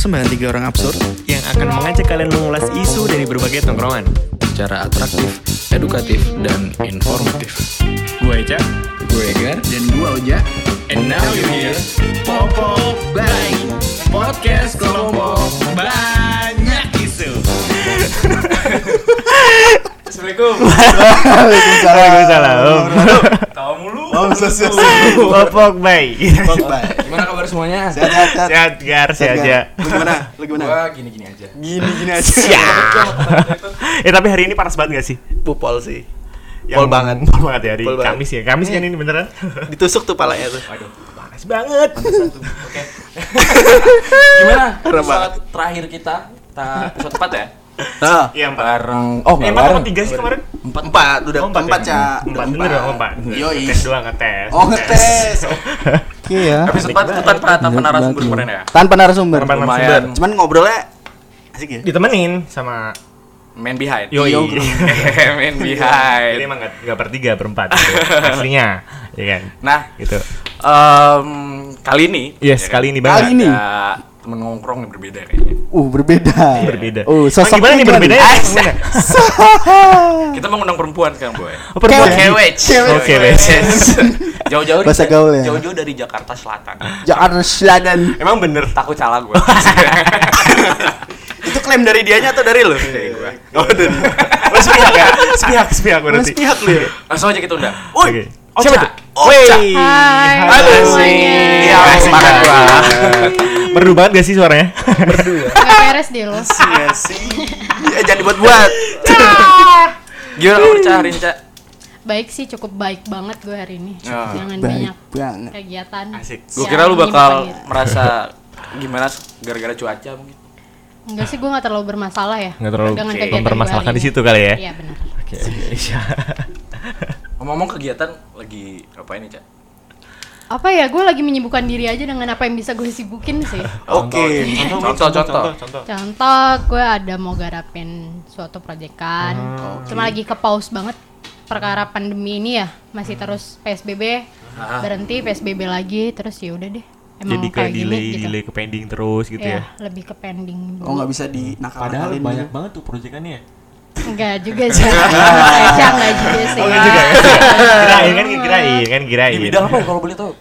persembahan tiga orang absurd yang akan mengajak kalian mengulas isu dari berbagai tongkrongan. secara atraktif, edukatif, dan informatif. Gue Eca, Gue Egar dan gue Oja. and now you hear Popo Bay Podcast Kelompok Banyak Isu. Assalamualaikum. Waalaikumsalam. Tawa mulu. Oh, sosial. Popok Bay. Gimana kabar semuanya? Sehat, sehat, sehat. Sehat gar, sehat aja. Lu gimana? Lu gimana? Gua gini-gini aja. Gini gini aja. Eh tapi hari ini panas banget gak sih? Pupol sih. Yang- Pol banget. Pol banget ya hari Pol. Kamis ya. Kamis kan ini beneran. Ditusuk tuh palanya tuh. Waduh, panas banget. Gimana? Kenapa? Episode terakhir kita, kita episode 4 ya? Nah, Iya, Empat. Bareng Oh, Eh, empat bareng. tiga sih kemarin? Empat. empat udah Oh, empat, empat ya? Cak. Empat bener dong, empat. Yoi. Tes doang ngetes. Oh, ngetes. Oke ya. Episode 4 itu tanpa tanpa narasumber kemarin ya? Tanpa narasumber. Tanpa narasumber. Lumayan. Cuman ngobrolnya asik ya. Ditemenin sama Man behind. Yo, bro. Man Jadi behind. emang gak, gak bertiga, berempat gitu. Aslinya, ya kan? Nah, Gitu. em, kali ini Yes, ya kan, kali ini banget. Kali ini. ada temen ngongkrong yang berbeda kayaknya. Uh, berbeda. Berbeda. Oh, Emang sosoknya gimana nih berbeda ya? Kita mau ngundang perempuan sekarang, Boy. Oh, perempuan. Cewek. Oh, cewek. Jauh-jauh Bahasa gaul ya. Jauh-jauh dari Jakarta Selatan. Jakarta Selatan. Emang bener. Takut salah gue. Itu klaim dari dianya atau dari lu? Dari gue. Oh, dari. Oh, sepihak ya? Sepihak, sepihak berarti. Mas pihak lu ya. Langsung aja kita undang. Oke. Ocha. Siapa tuh? Ocha. Hai, Halo sih. semuanya. Merdu banget gak sih suaranya? Gak beres deh lo. Iya sih. Ya, jangan dibuat-buat. Gimana kabar Ca hari ini, Ca? Baik sih, cukup baik banget gue hari ini. Ya. Jangan Baik banyak banget. kegiatan. Asik. Gue Ya, kira lu bakal merasa gimana gara-gara cuaca mungkin. Enggak sih, gue gak terlalu bermasalah ya. Nggak terlalu kegiatan mempermasalahkan di situ kali ya? Iya benar. Oke, oke. Iya. Ngomong-ngomong kegiatan lagi apa ini, Ca? Apa ya, gue lagi menyibukkan diri aja dengan apa yang bisa gue sibukin sih. Oke. Contoh, contoh. Contoh, gue ada mau garapin suatu proyekan. Ah, Cuma lagi ke pause banget perkara pandemi ini ya. Masih terus PSBB, Ah. berhenti PSBB lagi, terus ya udah deh. Emang Jadi kayak gini delay, gitu. delay ke pending terus gitu Iya, ya. lebih ke pending. Oh, nggak bisa dinakal Padahal banyak banget tuh proyekannya. Enggak juga sih. Enggak enggak juga sih. Oh, gitu juga ya? Kirain kan kirain kan kirain. Di bidang apa kalau boleh tahu?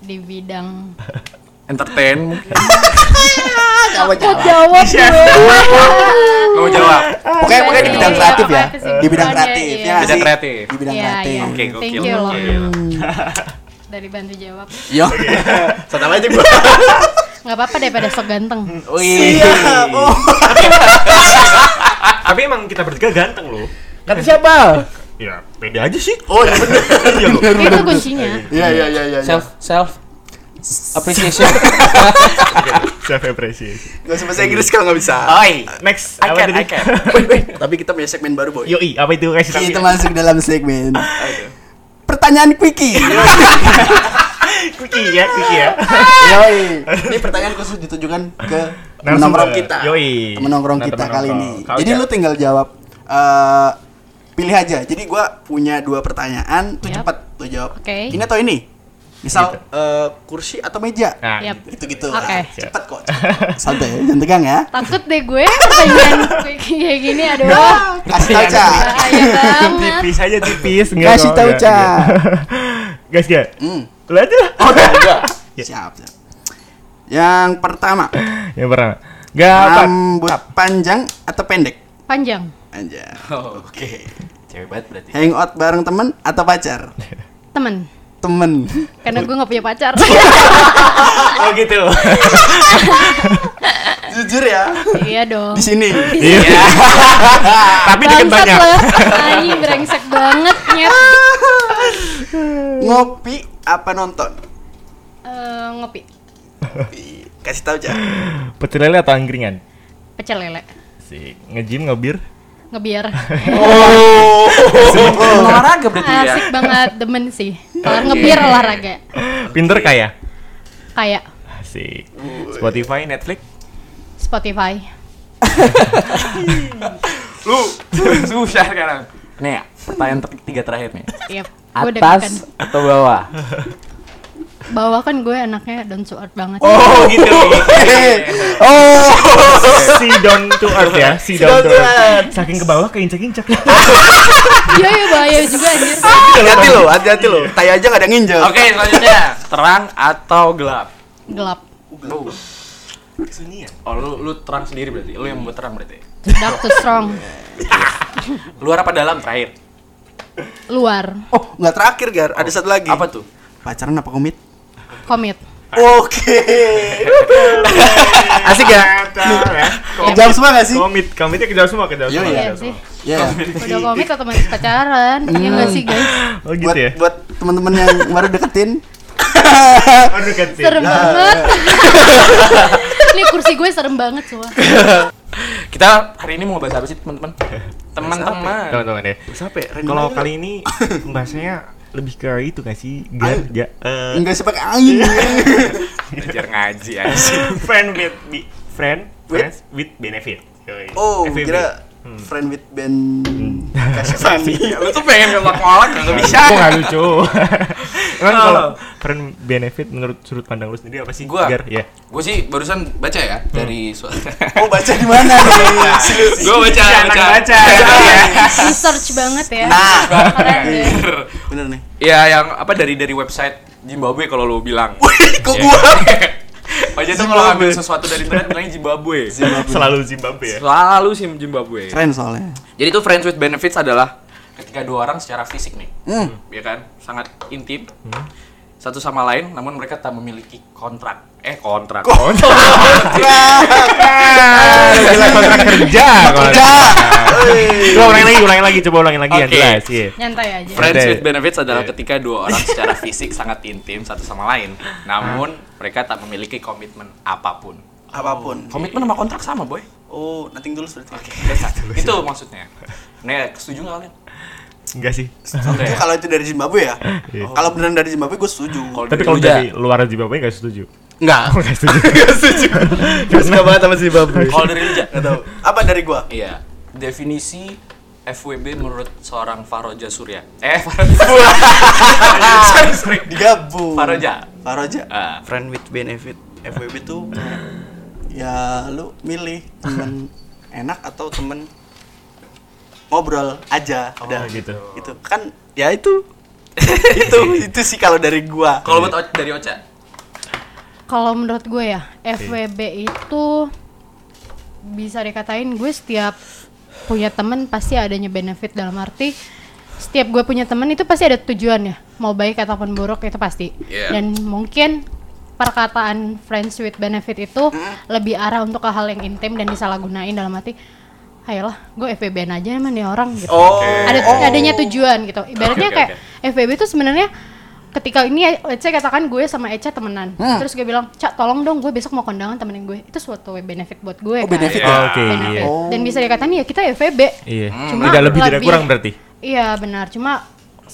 Di bidang Entertain mungkin. Kok jawab gue? Nggak mau jawab. Pokoknya pokoknya di bidang Iya, kreatif ya. Di bidang kreatif iya. ya. nggak Bidang kreatif. Di bidang Iya, kreatif. iya. Oke, Thank gokil. gokil. Dari bantu jawab. Yo. Sama aja gua. Enggak apa-apa daripada sok ganteng. Wih. Siap. Tapi emang kita bertiga ganteng loh. Kata siapa? Ya, beda aja sih. Oh, iya bener. Iya loh. Itu kuncinya. Iya, iya, iya, iya. Self self appreciation. Self appreciation. Gak usah bahasa Inggris kalau nggak bisa. Oi. Next, I can? I can. Tapi kita punya segmen baru, Boy. Yoi, apa itu kasih tahu. Kita masuk dalam segmen pertanyaan quickie. Quickie ya, quickie ya. Yoi. Ini pertanyaan khusus ditujukan ke temen nongkrong kita. Yoi. Temen nongkrong Nah, kita kali ini. Jadi lu tinggal jawab eh pilih aja. Jadi gua punya dua pertanyaan, tuh Yap. cepat lu jawab. Oke. Ini atau ini? Misal eh, kursi atau meja? Nah, Yap. Gitu-gitu. Oke. Cepet kok. cepet. Santai, jangan tegang ya. Takut deh gue pertanyaan kayak gini aduh. Kasih tau, Cak. Bahaya banget. tipis aja tipis. Kasih tahu, Cak. Guys, ya. Hmm. Lu aja lah. Oh, enggak. Ya. Siap, siap. Yang pertama, Yang pertama. Gapat. rambut panjang atau pendek? Panjang. Anjay. Oh. Oke. Cewek banget berarti. Hangout bareng temen atau pacar? Temen. Temen. Karena gue gak punya pacar. Oh gitu. Jujur ya. iya dong. Di sini. Iya. Tapi dikit Bangsat banyak. Anjing brengsek banget nyet. Ngopi apa nonton? Eh, ngopi. Ih, Kasih tahu aja. Pecel lele atau angkringan? Pecel lele. Si nge-gym ngebir. Ngebiar. Oh. Olahraga berarti ya. Asik banget demen sih. Kalau ngebiar olahraga. Pinter kaya. Kayak Si Spotify, Netflix. Spotify. Lu susah sekarang. Nih ya, pertanyaan tiga terakhir nih. Yep. Atas atau bawah? bawah kan gue anaknya down to earth banget. Oh gitu. Oh, si down to earth ya, si down to earth. Saking ke bawah keinjak-injak. Iya ya bahaya juga anjir. Hati-hati lo, hati-hati lo. Tai aja gak ada nginjek. Oke, selanjutnya terang atau gelap? Gelap. Oh. Oh, lu lu terang sendiri berarti. Lu yang membuat terang berarti. Dark to strong. Luar apa dalam terakhir? Luar. Oh, nggak terakhir, Gar. Ada satu lagi. Apa tuh? Pacaran apa komit? Komit. Oke. Asik ya? Jam semua gak sih? Komit, komitnya kejauh semua, kejauh Iya, semua. Iya kejauh sih. semua. Ya. Udah komit otomatis pacaran. Iya nggak sih guys? Oh gitu Buat ya. buat teman-teman yang baru deketin, sih. Serem banget. Nih kursi gue serem banget semua. Kita hari ini mau bahas apa sih, teman-teman? Teman-teman. Teman-teman ya. siapa ya? Kalau kali ini bahasanya lebih ke itu gak sih? Gar, ja, eh, enggak sih pakai angin. Belajar ngaji aja. friend with be, friend With? with benefit. Yoi. Oh, FWB. kira friend with band kasih Fani. Lu tuh pengen ngelak-ngelak nggak bisa. Kok gak lucu? Emang Oh. kalau friend benefit menurut sudut pandang lu sendiri apa sih? Gua. Gar, ya. Gue sih barusan baca ya dari suatu. Oh, baca di mana? Serius. Gue baca, anak baca. baca. Research banget ya. Nah. Deh. Bener nih. Ya yang apa dari dari website Zimbabwe kalau lu bilang. Kok gua? Wajah tuh kalau ngambil sesuatu dari internet bilangnya Zimbabwe. Selalu Zimbabwe ya. Selalu sih Zimbabwe. Keren soalnya. Jadi tuh friends with benefits adalah ketika dua orang secara fisik nih, Hmm. ya kan, sangat intim satu sama lain, namun mereka tak memiliki kontrak. Eh kontrak. Gila kontrak kerja. Kerja. Coba ulangin lagi, ulangin lagi, coba ulangin lagi yang Oke. jelas. Iya. Nyantai aja. Friends with benefits adalah Iya. ketika dua orang secara fisik sangat intim satu sama lain, namun mereka tak memiliki komitmen apa pun. Apa pun. Komitmen sama kontrak sama, boy. Oh, nothing tulus berarti. Oke. Itu maksudnya. Nih, setuju nggak kalian? Enggak sih. Oke. Kalau itu dari Zimbabwe ya? Iya. Kalau beneran dari Zimbabwe gue setuju. Tapi kalau dari luar Zimbabwe enggak setuju. enggak. Enggak setuju. Gue suka banget sama Zimbabwe. Kalau dari Lija? Enggak tahu. Apa dari gua? Iya. Definisi FWB menurut seorang Faroja Surya. Eh, Faroja. sorry, sorry. Digabung. Faroja. Faroja. Ah. Friend with benefit. FWB tuh ya lu milih temen enak atau temen ngobrol aja udah gitu. itu kan ya itu itu itu sih kalau dari gua Kalau buat dari Ocha? Kalau menurut gue ya, FWB itu bisa dikatain gue setiap punya temen pasti adanya benefit dalam arti setiap gue punya temen itu pasti ada tujuan ya, mau baik ataupun buruk itu pasti. Iya. Dan mungkin perkataan friends with benefit itu lebih arah untuk ke hal yang intim dan disalahgunain dalam arti ayolah gue FWB-an aja emang nih orang gitu oh ada adanya tujuan gitu ibaratnya Oke, oke, kayak FBB itu sebenarnya ketika ini say katakan gue sama Eca temenan Hmm. terus gue bilang Cak tolong dong gue besok mau kondangan temenin gue itu suatu benefit buat gue Oh, kan benefit ya? Oke, Benefit. iya. Oh. dan bisa dikatakan ya kita FBB Iya. Cuma Tidak lebih tidak lebih- kurang berarti. iya benar cuma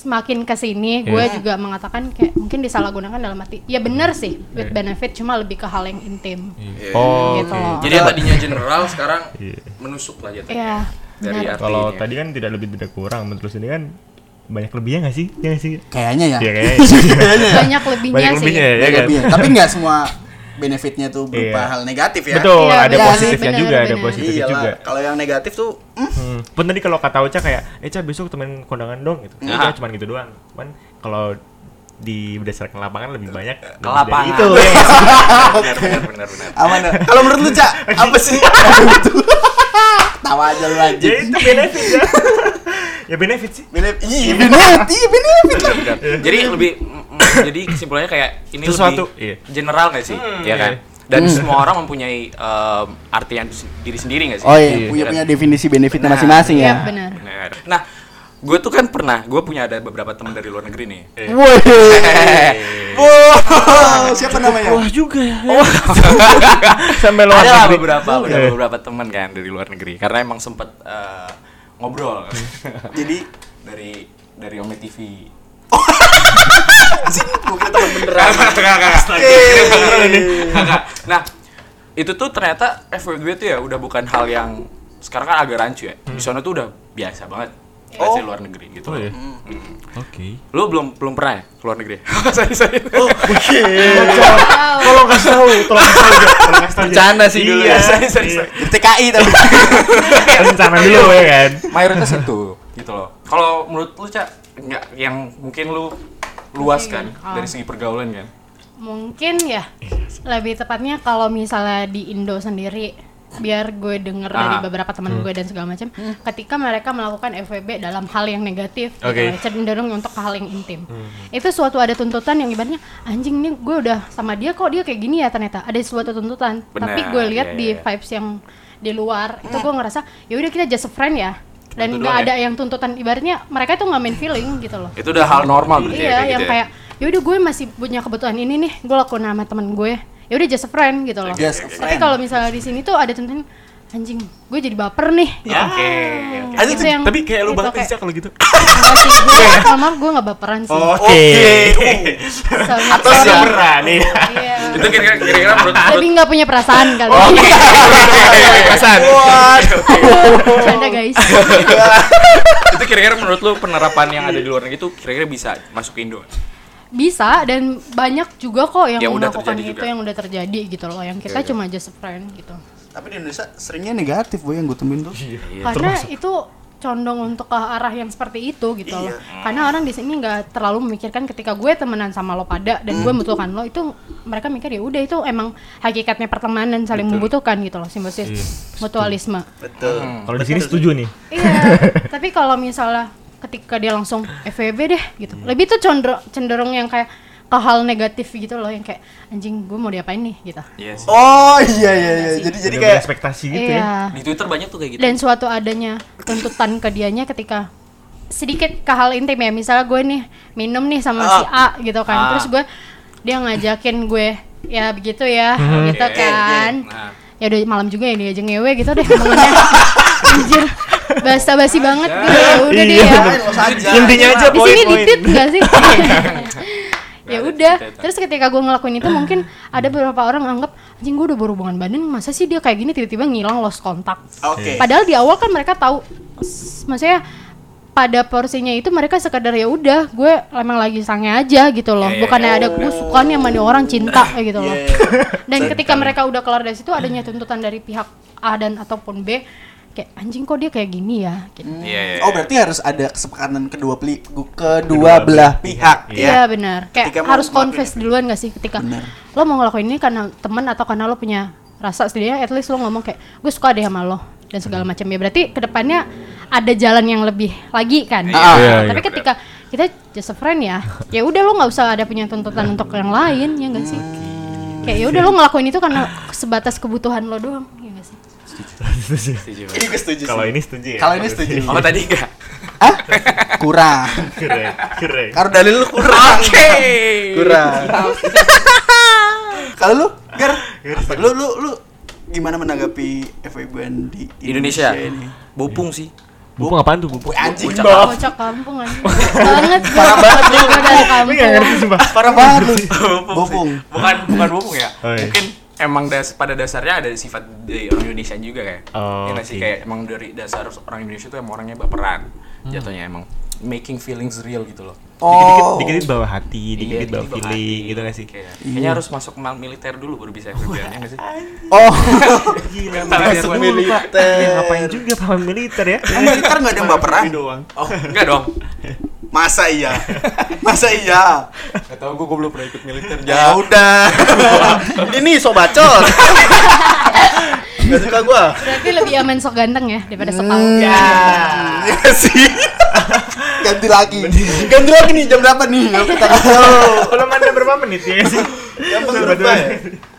semakin ke sini gue juga mengatakan kayak mungkin disalahgunakan dalam arti ya benar sih with benefit cuma lebih ke hal yang intim Oh, gitu oke. loh Jadi yang tadinya general sekarang Iya. menusuk lah jatuhnya. Iya, Dari Kalau ya. tadi kan tidak lebih tidak kurang, menurut ini kan banyak lebihnya nggak sih? Iya nggak sih? kayaknya ya Iya kayaknya. banyak lebihnya banyak sih lebihnya ya, ya kan? Lebih ya. tapi nggak semua benefitnya tuh berupa Iya. hal negatif ya Betul, Iya, ada positifnya benar, juga, ada benar. positifnya Iyalah, juga. kalau yang negatif tuh hmm, Hmm. Pun tadi kalau kata Ocha kayak, Eca besok temen kondangan dong gitu. Nah. Udah cuman gitu doang. Cuman kalau di berdasarkan lapangan lebih banyak Ke lapangan. dari itu. benar benar benar benar. aman ya. kalau menurut lu cak apa sih tawa aja lu ya anjing itu benefit ya. ya benefit sih. benefit iya benefit iya benefit lah Benar. Jadi lebih mm, mm, jadi kesimpulannya kayak ini Sesuatu, lebih iya. general nggak sih? ya kan? Dan semua orang mempunyai em, artian diri sendiri nggak sih? oh Iya. iya punya punya definisi benefitnya Nah, masing-masing Iya, ya benar Benar. Nah, gue tuh kan pernah, gue punya ada beberapa teman dari luar negeri nih. Woi. Wow, siapa namanya? Wah juga ya. Sampai luar ada negeri. beberapa, Oh, ada iya. beberapa teman kan dari luar negeri. Karena emang sempet eh, ngobrol. Jadi dari dari Ome TV. Gue kira teman beneran. Kakak. Nah, itu tuh ternyata FWB tuh ya udah bukan hal yang sekarang kan agak rancu ya. Di sana tuh udah biasa banget. versi luar negeri gitu. Oh, iya. Hmm. Oke. Lu belum belum pernah ya ke luar negeri? sorry sorry. Oh, Tolong kasih tahu, tolong kasih tahu. Tolong kasih tahu. Jo. Bercanda sih dulu Iya, ya. Sorry, sorry, iya. TKI tapi. Rencana dulu ya kan. Mayoritas itu gitu loh. Kalau menurut lu cak nggak yang mungkin lu luas kan Ah. dari segi pergaulan kan? Mungkin ya lebih tepatnya kalau misalnya di Indo sendiri biar gue denger dari Ah. beberapa teman gue dan segala macam ketika mereka melakukan FWB dalam hal yang negatif gitu Oke. ya, cenderung untuk hal yang intim itu suatu ada tuntutan yang ibaratnya anjing nih gue udah sama dia kok dia kayak gini ya ternyata ada suatu tuntutan tapi Benar, gue lihat iya, di iya. vibes yang di luar itu gue ngerasa ya udah kita just a friend ya dan Itu nggak doang ada yang tuntutan ibaratnya mereka tuh nggak main feeling gitu loh Itu udah hal normal berarti ya, iya kayak yang gitu ya? kayak ya udah gue masih punya kebutuhan ini nih gue lakuin sama temen gue ya udah just a friend gitu loh Just a tapi friend. kalau misalnya di sini tuh ada tuntutan anjing gue jadi baper nih gitu. Oke. oke. Itu yang- Tapi kayak lu banget kayak- sih kalau gitu. Enggak sih, gue sama gue gak baperan sih Oke. Sangat Atau sorry. siapa berani? Iya. Itu kira-kira menurut lebih nggak punya perasaan kali Perasaan. Canda guys itu kira-kira menurut lu penerapan yang ada di luar negeri itu kira-kira bisa masuk ke Indo? bisa dan banyak juga kok yang Ya, udah melakukan itu juga. yang udah terjadi gitu loh yang kita Oke, oke. cuma just friend gitu Tapi di Indonesia seringnya negatif boy yang gue temuin tuh. Iya. karena itu condong untuk ke arah yang seperti itu gitu loh. Iya. Karena orang di sini nggak terlalu memikirkan ketika gue temenan sama lo pada dan gue membutuhkan lo itu mereka mikir ya udah itu emang hakikatnya pertemanan saling membutuhkan gitu loh simbiosis Iya, mutualisme. Betul. Kalau di sini setuju nih. iya. Tapi kalau misalnya ketika dia langsung FWB deh gitu. Lebih tuh cenderung yang kayak ke hal negatif gitu loh yang kayak anjing gue mau diapain nih gitu. Iya sih. Oh iya iya iya. Jadi jadi Udah kayak berekspektasi gitu iya. ya. Di Twitter banyak tuh kayak gitu. dan suatu adanya tuntutan ke dianya ketika sedikit ke hal intim ya misalnya gue nih minum nih sama si A gitu kan Ah. terus gue dia ngajakin gue ya begitu ya Hmm. gitu Oke, kan Nah, ya udah malam juga ya dia aja ngewe gitu deh omongannya anjir basa basi banget gitu ya udah deh Iya, ya. Intinya aja di sini ditit gak sih ya udah terus ketika gue ngelakuin itu mungkin ada beberapa orang anggap anjing gue udah berhubungan badan masa sih dia kayak gini tiba-tiba ngilang lost kontak Oke. Padahal di awal kan mereka tahu, maksudnya pada porsinya itu mereka sekadar ya udah gue emang lagi sange aja gitu loh, Iya, iya, bukannya iya. ada gue suka nih sama orang cinta kayak gitu loh. Iya, iya. Dan ketika mereka udah kelar dari situ adanya tuntutan dari pihak A dan ataupun B kayak anjing kok dia kayak gini ya gitu. Iya, iya. Oh berarti harus ada kesepakatan kedua peli kedua belah pihak Iya ya. benar. Kayak Ketika harus confess duluan gak sih ketika lo mau ngelakuin ini karena temen atau karena lo punya rasa setidaknya at least lo ngomong kayak gue suka deh sama lo dan segala macam ya berarti ke depannya ada jalan yang lebih lagi kan. Ah, iya, Tapi iya. ketika kita just a friend ya, ya udah lo nggak usah ada punya tuntutan untuk yang lain ya gak sih? Kayak ya udah lo ngelakuin itu karena sebatas kebutuhan lo doang sih? Setuju. Setuju. Ini gue setuju. Kalau ini setuju ya. Kalau ini setuju. Oh tadi enggak? Hah? Kurang. Keren, keren. Karena dalil lu kurang. Oke. Kurang. Kalau lu, Gar, lu lu lu gimana menanggapi FWB di Indonesia. ini? Bopung sih. Bupung apaan tuh bupung? Wih, anjing Bocah banget. Bocah kampung aja. banget parah banget gue dari Ini kampung. gak ngerti sumpah. Parah banget lu. Bopung. Bopung. Bukan bukan bopung ya. Oh, iya. Mungkin emang das pada dasarnya ada sifat dari orang Indonesia juga kayak. Oh, ya sih oke. kayak emang dari dasar orang Indonesia tuh emang orangnya baperan. Hmm. Jatuhnya emang making feelings real gitu loh. Oh. Dikit-dikit bawa hati, dikit-dikit Iya, bawa dikit-dikit feeling hati. gitu gak sih? Kayak, kayaknya harus masuk mal militer dulu baru bisa FWB ya nggak sih? Oh. Gila, Militer masuk dulu, dulu, Pak. militer. Ya, ngapain juga paman militer ya? Militer nggak ada yang baperan? Itu doang. Oh, enggak dong. Masa iya? Masa iya? Gak tau gue, gue belum pernah ikut militer. Ya udah. Ini so bacot. Gak suka gua. Berarti lebih aman sok ganteng ya daripada sok tahu. Ya. Iya sih. Ganti lagi. Ganti lagi nih jam berapa nih? Kita nggak tahu. Belum ada berapa menit ya sih? Gampang berubah ya.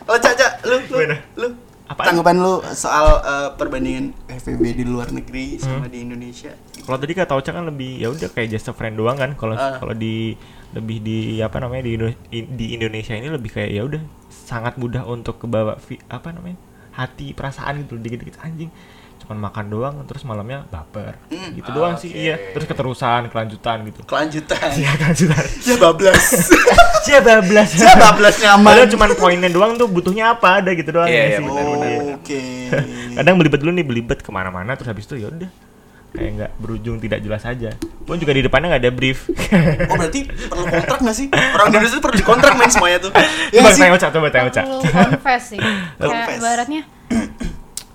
Kalau Caca, lu, lu, lu, Apaan? tanggapan lu soal eh, perbandingan FVB di luar negeri sama di Indonesia? Kalau tadi kata Ocha kan lebih ya udah kayak just a friend doang kan. Kalau Ah. kalau di lebih di apa namanya di di Indonesia ini lebih kayak ya udah sangat mudah untuk kebawa apa namanya hati perasaan gitu dikit-dikit anjing cuman makan doang terus malamnya baper gitu doang sih iya terus keterusan kelanjutan gitu Kelanjutan. ya kelanjutan Ya bablas. ya bablas Ya bablas nyaman. Padahal cuman poinnya doang tuh butuhnya apa ada gitu doang Iya, ya iya, sih. Iya. benar. Oke. kadang belibet dulu nih belibet ke mana-mana terus habis itu ya udah kayak nggak berujung tidak jelas aja. Pun juga di depannya nggak ada brief. Oh berarti perlu kontrak nggak sih? Orang di Indonesia tuh perlu dikontrak main semuanya tuh. Ya coba tanya Ocha coba tanya confess sih. Kayak Confess. ibaratnya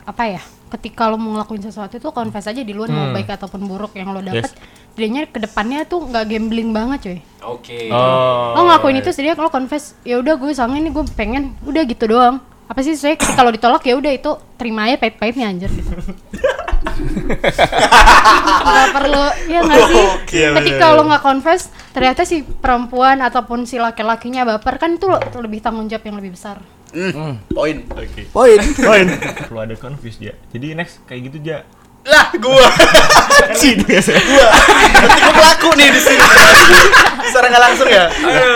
apa ya ketika lo mau ngelakuin sesuatu itu confess aja di luar mau baik ataupun buruk yang lo dapet. Jadinya ke depannya tuh nggak gambling banget cuy. Oke. oh. Lo ngelakuin itu sedih kalau confess ya udah gue soalnya ini gue pengen udah gitu doang apa sih saya kalau ditolak ya udah itu terima aja pahit-pahitnya anjir gitu. Nggak perlu ya nggak sih? Oke, iya, ketika bener. lo nggak confess ternyata si perempuan ataupun si laki-lakinya baper kan itu lebih tanggung jawab yang lebih besar. Hmm, Poin. oke. Poin. poin. Perlu ada confuse ya jadi next kayak gitu aja Lah gua. gitu biasanya Berarti gua pelaku nih di sini. Secara nggak langsung ya.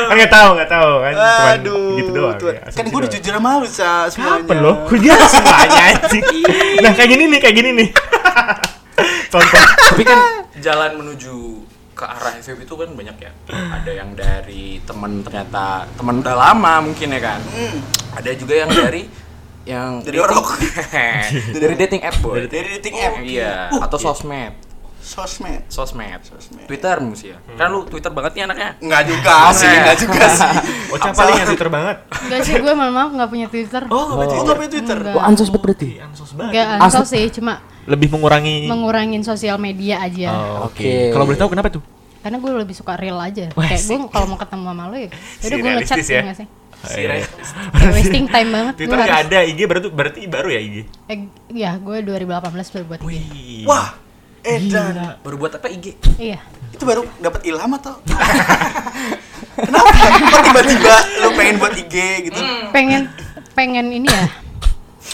kan nggak tahu nggak tahu kan Aduh. gitu doang ya, kan gua udah jujur sama lu sa semuanya. Kapan lo? Kuliah semuanya anjing. Nah kayak gini nih, kayak gini nih. Contoh. Tapi kan jalan menuju ke arah FVB itu kan banyak ya. Ada yang dari teman ternyata teman udah lama mungkin ya kan. Ada juga yang dari yang Dari orok. dari dating app boy. Dari dating app. Iya, Uh, atau iya. sosmed. Sosmed. Sosmed. Sosmed. Twitter mesti ya. Kan lu Twitter banget nih anaknya. Enggak juga sih, enggak juga sih. Ocha paling yang Twitter banget. Enggak sih gue mohon maaf nggak punya twitter Oh, nggak punya Twitter. Oh, nggak punya Twitter. Enggak. Wah, ansos berarti. Ansos banget. Enggak ansos sih cuma Lebih mengurangi. mengurangin sosial media aja Oh, Oke. Oke. Kalau boleh tahu kenapa tuh? karena gue lebih suka real aja kayak gue kalau mau ketemu sama lo ya udah gue ngechat ya ya. nggak sih Si Iya. Wasting time banget Twitter nggak ada, IG berarti berarti baru ya IG. eh, ya gue 2018 baru buat IG Wih. Wah, edan. Baru buat apa IG? iya Itu baru dapat ilham atau? Kenapa? Kok tiba-tiba lu pengen buat IG gitu? pengen pengen ini ya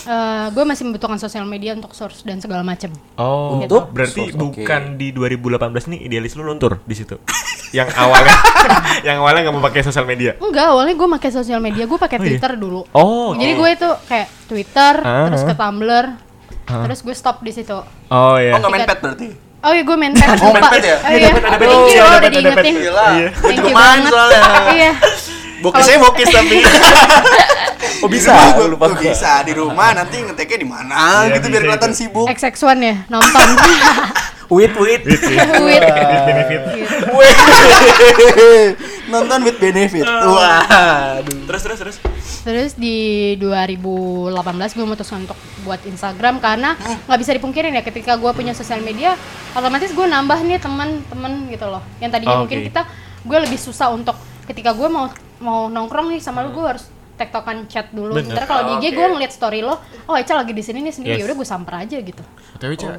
eh, gue masih membutuhkan sosial media untuk source dan segala macam Oh, Untuk berarti source, bukan di 2018 nih idealis lu luntur di situ. yang awalnya yang awalnya nggak mau pakai sosial media. enggak awalnya gue pakai sosial media gue pakai Oh, iya? twitter dulu Oh. jadi gue itu kayak twitter Ah. terus ke tumblr terus gue stop di situ Oh ya. Oh, nggak main pet berarti? oh iya gue main pet Oh, main pet ya? oh, iya. Ada pet, ada pet. thank you Ada lo pet, udah ada pet. diingetin Iya. gue Thank juga you main banget. soalnya. iya Bokisnya bokis tapi. Oh bisa, Gua- lupa gua gua. bisa di rumah nanti ngeteknya di mana Iya, gitu biar kelihatan sibuk. XX1 ya nonton. With, With. with benefit. Nonton with benefit. Waduh. Terus terus terus. Terus di 2018 gue memutuskan untuk buat Instagram karena nggak bisa dipungkirin ya ketika gue punya sosial media otomatis gue nambah nih teman-teman gitu loh yang tadinya Oh, mungkin kita gue lebih susah untuk ketika gue mau mau nongkrong nih sama lu gue harus tektokan chat dulu Bener. sementara kalau di IG Oke. gue ngeliat story lo oh Eca lagi di sini nih sendiri Yes. ya udah gue samper aja gitu Tapi Cak.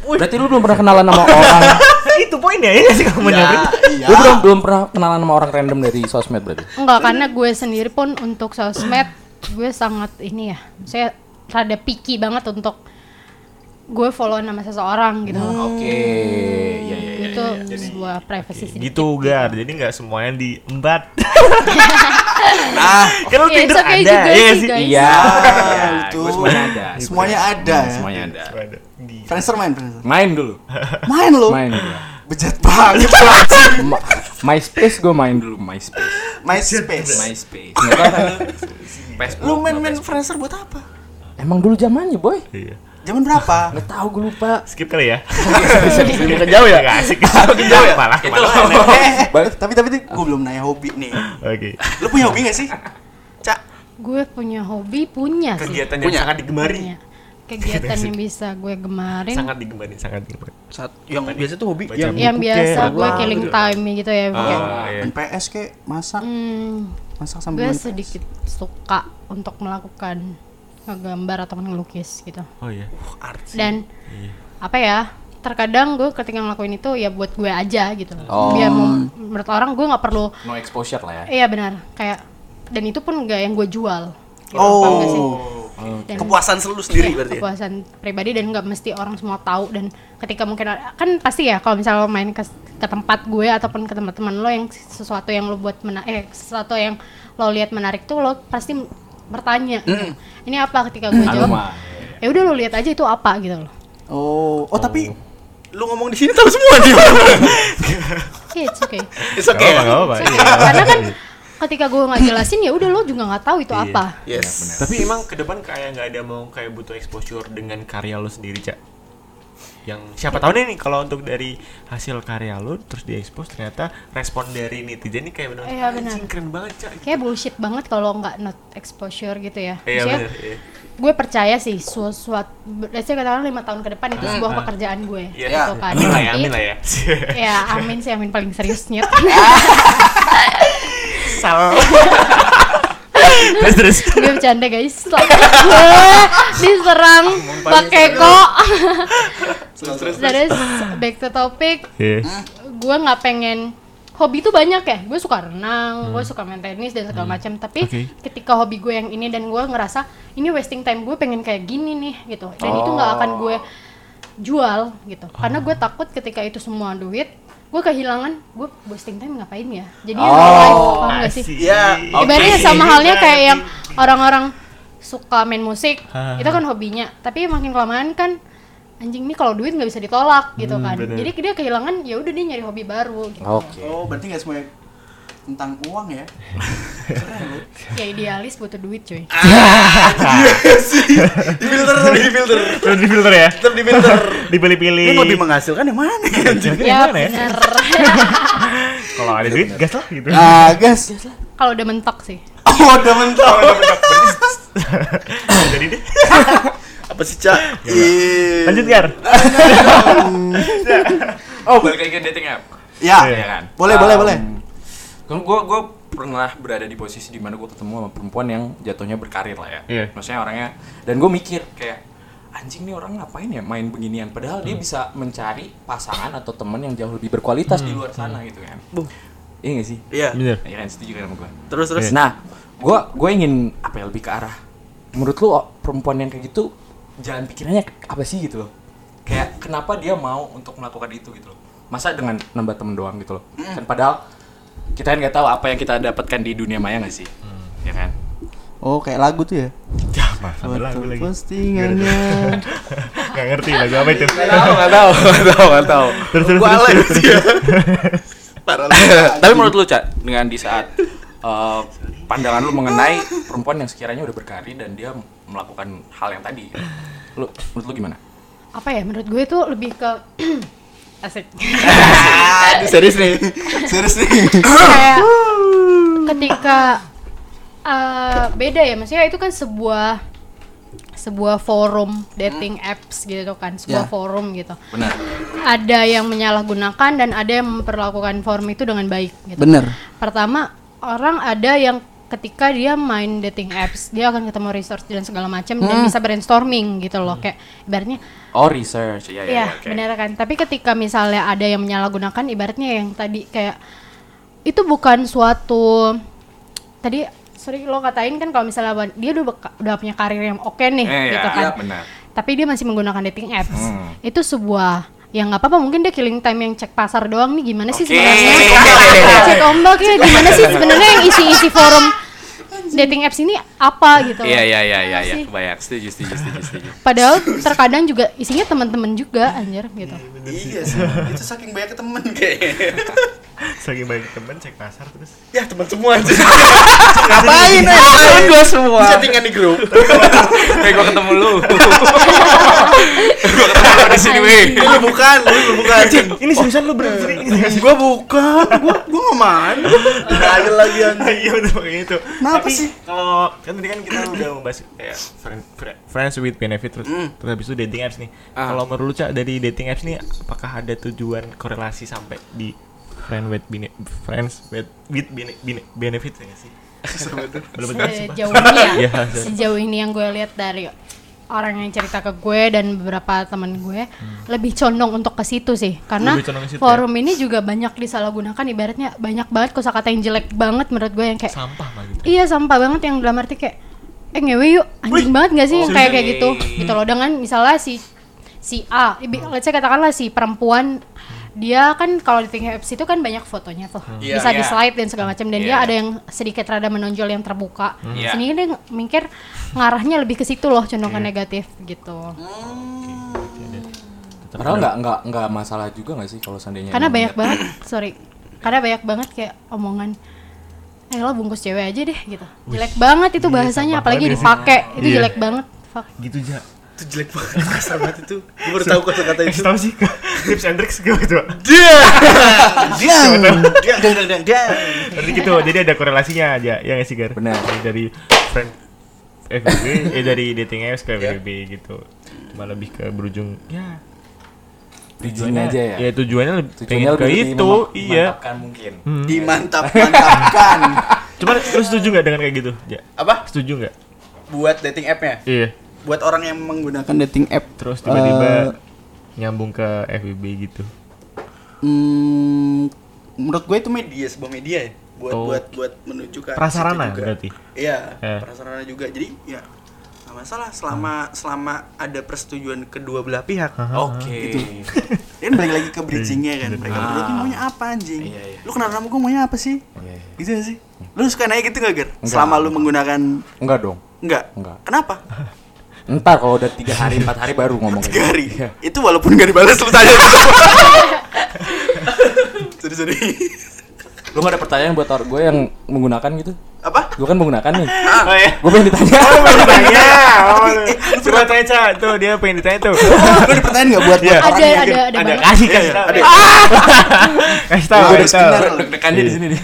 Berarti lu belum pernah kenalan sama orang. itu poinnya ya sih kamu Ya, iya. Lu belum belum pernah kenalan sama orang random dari sosmed berarti. enggak karena gue sendiri pun untuk sosmed gue sangat ini ya saya rada picky banget untuk gue follow nama seseorang gitu Oke. Iya, iya, iya. itu sebuah privacy sedikit Gitu Gar, jadi nggak semuanya diembat. Nah, kan lu Ya, Tinder it's okay ada, juga iya sih, sih? guys. Iya. Ya, itu. gue semuanya ada. Semuanya ada ya. Semuanya ada. Friendster main, Friendster. Main dulu. Main lo. Main dulu. Bejat banget. Ma- MySpace gue main dulu. MySpace. MySpace. MySpace. Lu main-main Friendster buat apa? Emang dulu zamannya boy. Iya. Zaman berapa? Nggak tahu gue lupa. Skip kali ya. Makin jauh ya? Gak asik. Makin jauh ya? Malah Itu. Eh, eh, tapi tapi gue belum nanya hobi nih. Oke. Lu punya hobi gak sih? Cak, gue punya hobi punya sih Kegiatan yang sangat digemari. kegiatan yang bisa gue gemarin Sangat digemari, sangat digemari. saat yang biasa tuh hobi yang yang biasa gue apa killing gitu. time gitu ya kayak, Oh, iya. main PS kek, masak, hmm, masak sambil gue sedikit suka untuk melakukan ngegambar atau ngelukis gitu Oh iya. dan Iya. apa ya terkadang gue ketika ngelakuin itu ya buat gue aja gitu Oh. biar mau- menurut orang gue nggak perlu No exposure lah ya. iya benar kayak dan itu pun nggak yang gue jual gitu, paham nggak sih? Oh, Dan- kepuasan selalu sendiri Iya, berarti ya? kepuasan pribadi dan nggak mesti orang semua tahu dan ketika mungkin kan pasti ya kalau misalnya lo main ke, ke tempat gue ataupun ke teman-teman lo yang sesuatu yang lo buat mena eh sesuatu yang lo lihat menarik tuh lo pasti bertanya gitu. ini apa ketika gue jawab ya udah lo lihat aja itu apa gitu loh Oh, oh tapi lu ngomong di sini tahu semua nih. Iya, it's okay It's okay. Gak apa-apa. It's okay. iya. karena kan ketika gue nggak jelasin ya udah lo juga nggak tahu itu apa Yes. Tapi emang ke depan kayak nggak ada mau kayak butuh exposure dengan karya lo sendiri, Cak. Yang siapa tahu nih nih kalau untuk dari hasil karya lu terus diekspos ternyata respon dari netizen ini kayak benar Iya, benar. keren banget cak Kayak bullshit banget kalau nggak not exposure gitu ya. iya benar iya. gue percaya sih suatu let's say katakanlah lima tahun ke depan itu sebuah ah. pekerjaan gue Iya. gitu kan amin lah ya amin lah ya ya amin sih amin paling serius nyet sal terus terus. Gue bercanda guys. Gue diserang. Pakai kok terus back to topic. Gue nggak pengen. Hobi tuh banyak ya. Gue suka renang gue suka main tenis dan segala macam tapi ketika hobi gue yang ini dan gue ngerasa ini wasting time gue pengen kayak gini nih gitu. Dan itu nggak akan gue jual gitu. Karena gue takut ketika itu semua duit gue kehilangan gue wasting time ngapain ya jadi no life paham nggak sih Asik. Iya, ibaratnya sama halnya kayak yang orang-orang suka main musik Hah. itu kan hobinya tapi makin kelamaan kan anjing nih kalau duit nggak bisa ditolak gitu Hmm, kan bener. jadi dia kehilangan ya udah dia nyari hobi baru gitu. Oke. Oh, berarti nggak semuanya tentang uang ya? Keren lu. ya idealis butuh duit cuy Di filter, di filter. Terus di filter ya Tetap di filter. dipilih-pilih Ini lebih menghasilkan yang mana? Ya yang mana ya bener kalau ada duit gas lah gitu Ah, gas. kalau udah mentok sih Oh, udah mentok. jadi deh Apa sih, Cak? Ih. lanjut Gar Oh, balik lagi ke dating app. Ya. Iya kan? Boleh, boleh, boleh. Kan gue gue pernah berada di posisi di mana gue ketemu sama perempuan yang jatuhnya berkarir lah ya. Iya. Maksudnya orangnya dan gue mikir kayak anjing nih orang ngapain ya main beginian padahal dia bisa mencari pasangan atau teman yang jauh lebih berkualitas di luar sana gitu kan. Iya gak sih? Iya. bener Iya kan setuju kan sama gue. Terus, terus. Nah, gue gue ingin apa ya lebih ke arah menurut lu oh, perempuan yang kayak gitu jalan pikirannya apa sih gitu loh? Kayak kenapa dia mau untuk melakukan itu gitu loh? Masa dengan nambah temen doang gitu loh? Kan padahal kita kan nggak tahu apa yang kita dapatkan di dunia maya nggak sih? Ya kan? Oh, kayak lagu tuh ya? ya mas sampai lagu lagi postingannya. nggak ngerti lagu apa itu Nggak tahu, nggak tahu, nggak tahu, terus terus terus, terus. Tapi menurut lu Cak, dengan di saat eh, pandangan lu mengenai perempuan yang sekiranya udah berkarir dan dia melakukan hal yang tadi, lu menurut lu gimana? apa ya menurut gue itu lebih ke asik Aduh, serius nih. Serius nih. kayak ketika eh, beda ya maksudnya itu kan sebuah sebuah forum dating apps gitu kan sebuah Ya. forum gitu Benar. ada yang menyalahgunakan dan ada yang memperlakukan forum itu dengan baik gitu Bener. pertama orang ada yang ketika dia main dating apps dia akan ketemu resource dan segala macam dan bisa brainstorming gitu loh kayak ibaratnya Oh research, ya ya, Iya, ya, oke. benar kan. Tapi ketika misalnya ada yang menyalahgunakan, ibaratnya yang tadi kayak itu bukan suatu tadi sorry lo katain kan kalau misalnya dia udah udah punya karir yang oke nih Eh, gitu ya, kan. iya, benar. Tapi dia masih menggunakan dating apps. Hmm. Itu sebuah yang nggak apa-apa mungkin dia killing time yang cek pasar doang nih. Gimana sih Oke. sebenarnya? Cek ombak ya gimana sih sebenarnya yang isi-isi forum dating apps ini apa gitu. Iya iya iya iya ya, sih? kebayang. Setuju setuju setuju setuju. Padahal terkadang juga isinya teman-teman juga anjir gitu. Iya sih. Itu saking banyak temen kayaknya. saking banyak temen cek pasar terus Ya, teman semua aja. Ngapain ya? Temen gua semua. Settingan di grup. Kayak gua ketemu lu. gua ketemu lu di sini, weh. Lu bukan, lu bukan. ini seriusan lu sih Gua bukan. Gua gua nggak main. Ada lagi anjing. iya betul kayak gitu Kenapa sih? kalau kan tadi kan kita udah membahas kayak friend, fri- friends with benefit terus, terus habis itu dating apps nih. Ah. kalau menurut lu Cak dari dating apps nih apakah ada tujuan korelasi sampai di friend with bene, friends with with bene, bene- benefit ya nggak sih? Belum betul sih sejauh ini ya? Iya, sejauh ini yang gue lihat dari orang yang cerita ke gue dan beberapa teman gue lebih condong untuk ke situ sih. Karena Hmm. Situ forum ini juga banyak disalahgunakan ibaratnya banyak banget kosakata yang jelek banget menurut gue yang kayak sampah gitu. Iya sampah banget yang dalam arti kayak eh ngewe yuk anjing banget gak sih? yang kayak kayak gitu. Gitu loh. Dengan misalnya si si A let's say katakanlah si perempuan dia kan kalau di dating apps itu kan banyak fotonya tuh. Iya, bisa iya. di slide dan segala macam. Dan Iya. dia ada yang sedikit rada menonjol yang terbuka. Iya. sini dia mikir ngarahnya lebih ke situ loh condong ke negatif gitu. Padahal nggak nggak nggak masalah juga nggak sih kalau seandainya karena banyak banget sorry. Karena banyak banget kayak omongan eh lo bungkus cewek aja deh gitu. Jelek banget itu bahasanya apalagi dipakai. itu Iya. jelek banget. Fuck. Gitu ja Itu jelek banget, kasar banget itu. Gue baru tahu kata-kata itu. Kasih tau sih tips and tricks gue gitu. Dia, dia, dia, dia, dia. Berarti gitu, jadi ada korelasinya aja, ya nggak sih Gar? Benar. Jadi dari friend FWB, eh dari dating apps ke Ya. FWB gitu. Cuma lebih ke berujung, ya Tujuannya aja ya. Ya tujuannya lebih Tujuannya pengen ke lebih itu, memam- iya. memantapkan mungkin. Hmm. Dimantap, mantapkan. Cuman lu setuju nggak dengan kayak gitu? Ya. Apa? Setuju nggak? Buat dating app-nya? Iya. Buat orang yang menggunakan dating app. Terus tiba-tiba Eh, nyambung ke FWB gitu. Hmm, menurut gue itu media sebuah media ya buat Oh. buat buat menuju ke Prasarana juga. berarti? Iya, Eh. prasarana juga. Jadi ya nggak masalah selama selama ada persetujuan kedua belah pihak. Oke. Gitu. Dan balik lagi ke bridgingnya kan. Mereka Ah. berdua tuh maunya apa anjing? Iya, iya. Lu kenal sama gue maunya apa sih? Iya, iya. Gitu gak sih? Lu suka nanya gitu gak, Ger? Enggak. Selama lu menggunakan Enggak dong. enggak? Enggak. Kenapa? Ntar kalau udah tiga hari empat hari baru ngomong kayak Tiga hari. Iya. Itu walaupun gak dibalas lu tanya gitu. Sorry, sorry. Lu gak ada pertanyaan buat or- gue yang menggunakan gitu? Apa? Gue kan menggunakan nih. Oh ya. Gue pengen ditanya. Tanya. Oh, eh, lu coba tanya Ca. Tuh dia pengen ditanya tuh. Lu ada pertanyaan gak buat, buat Iya. orang Ada, ada, ada Ada kasih Iya, kasih iya, tahu. ada. Kasih tahu. Harus tahu. benar. Deg-degannya di sini nih.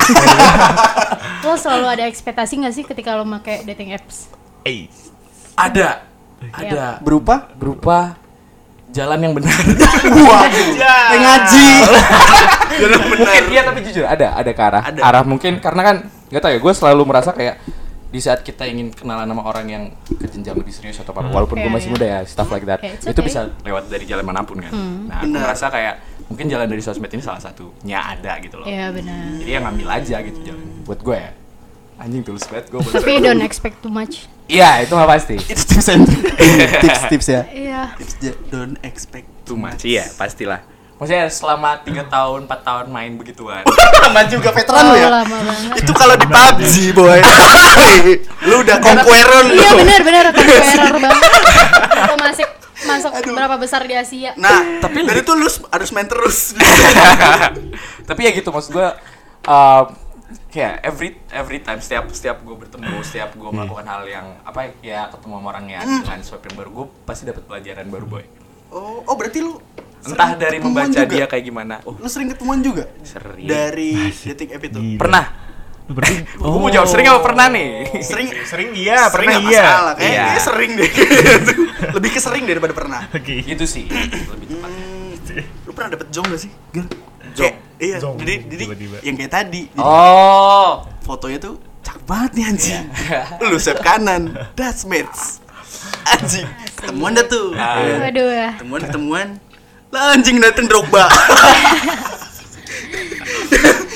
Lo selalu ada ekspektasi gak sih ketika lo pakai dating apps? Eh, Ada. Ada. berupa Berupa jalan yang benar. Wah, kayak ngaji. Jalan benar. mungkin iya tapi jujur ada ada ke arah Ada. arah mungkin karena kan nggak tahu ya gue selalu merasa kayak di saat kita ingin kenalan sama orang yang ke jenjang lebih serius atau apa walaupun gue Iya, masih iya. muda ya stuff like that Okay, it's itu okay. bisa lewat dari jalan mana pun kan nah aku merasa kayak mungkin jalan dari sosmed ini salah satunya ada gitu loh Iya benar. jadi ya ngambil aja gitu jalan buat gue ya anjing tulus banget gue Tapi don't expect too much. iya itu nggak pasti It's tips and tips tips ya. Iya. Tips ja- don't expect too much iya pastilah maksudnya selama tiga tahun 4 tahun main begituan lama juga veteran lu ya. Oh, lama banget. Itu kalau di PUBG, boy. lu udah conqueror lu. Iya benar benar error banget. Lo masih masuk berapa besar di Asia? Nah, tapi dari itu lu harus main terus. tapi ya gitu maksud gue uh, kayak every every time setiap setiap gue bertemu setiap gue melakukan hal yang apa ya ketemu sama orang yang dengan sesuatu yang baru gue pasti dapat pelajaran baru boy oh, oh berarti lu entah sering dari membaca juga? dia kayak gimana oh Lu sering ketemuan juga? Sering. Dari dating app itu. Gila. pernah Lu berarti gue mau jawab sering apa pernah nih Sering sering iya, pernah nggak iya. masalah. Kayak Iya. kayaknya sering deh. Lebih ke sering daripada pernah. Oke. gitu sih lebih tepat Hmm, lu pernah dapet jong gak sih? Ger? Jong? Kayak- Iya, Jong, jadi jadi tiba-tiba. yang kayak tadi. Jadi oh fotonya tuh cakep banget nih anjing. Lu swipe kanan, that's mates. Anjing, ketemuan dah tuh. Ah. Waduh ya. Ketemuan ketemuan. Lah anjing dateng Drogba.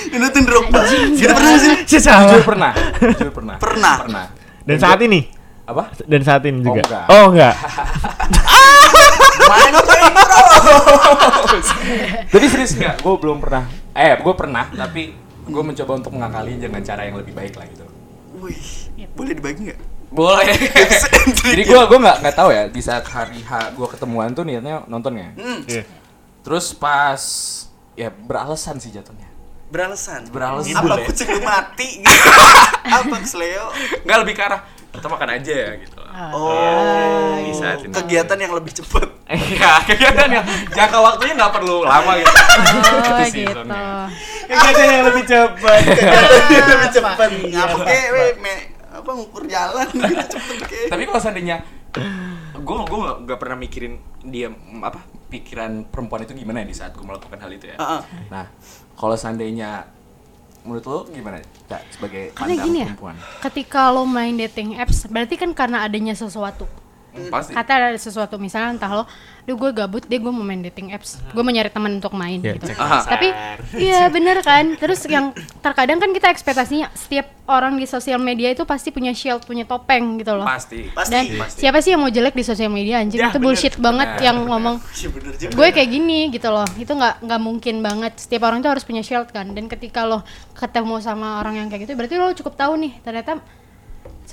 Yang dateng Drogba. Kita pernah sih? Sih jujur pernah jujur pernah Pernah. pernah Dan saat ini? Apa Dan saat ini juga? enggak. Oh enggak. Main apa intro? tapi serius nggak gue belum pernah eh gue pernah tapi gue mencoba untuk mengakali dengan cara yang lebih baik lah gitu Wih, boleh dibagi nggak? boleh jadi gue gue nggak nggak tahu ya di saat hari H gue ketemuan tuh niatnya nontonnya Hmm, Iya. terus pas ya beralasan sih jatuhnya beralasan. Beralasan. Apa kucing mati gitu? Apa kesleo? nggak lebih ke arah kita makan aja ya gitu lah Oh, di saat ini. kegiatan yang lebih cepat. Iya, kegiatan yang jangka waktunya nggak perlu lama gitu. Oh sih gitu. zonnya. Kegiatan yang lebih cepat. lebih cepat. Ngapa kek we me apa ngukur jalan gitu cepet kek. Tapi kalau seandainya gue gue nggak pernah mikirin dia apa pikiran perempuan itu gimana ya di saat gue melakukan hal itu ya. Heeh. Nah, kalau seandainya menurut lo gimana? Cak, sebagai Karena gini ya, perempuan. ketika lo main dating apps, berarti kan karena adanya sesuatu. Pasti. Kata ada sesuatu, misalnya entah lo, duh gue gabut deh gue mau main dating apps, gue mau nyari teman untuk main Ya, gitu. Tapi iya bener kan, terus yang terkadang kan kita ekspektasinya setiap orang di sosial media itu pasti punya shield, punya topeng gitu loh. Pasti. Pasti. Dan Pasti. siapa sih yang mau jelek di sosial media anjing Ya, itu bener, bullshit banget bener, yang bener. ngomong Iya bener juga. gue kayak gini gitu loh itu nggak nggak mungkin banget setiap orang tuh harus punya shield kan dan ketika lo ketemu sama orang yang kayak gitu berarti lo cukup tahu nih ternyata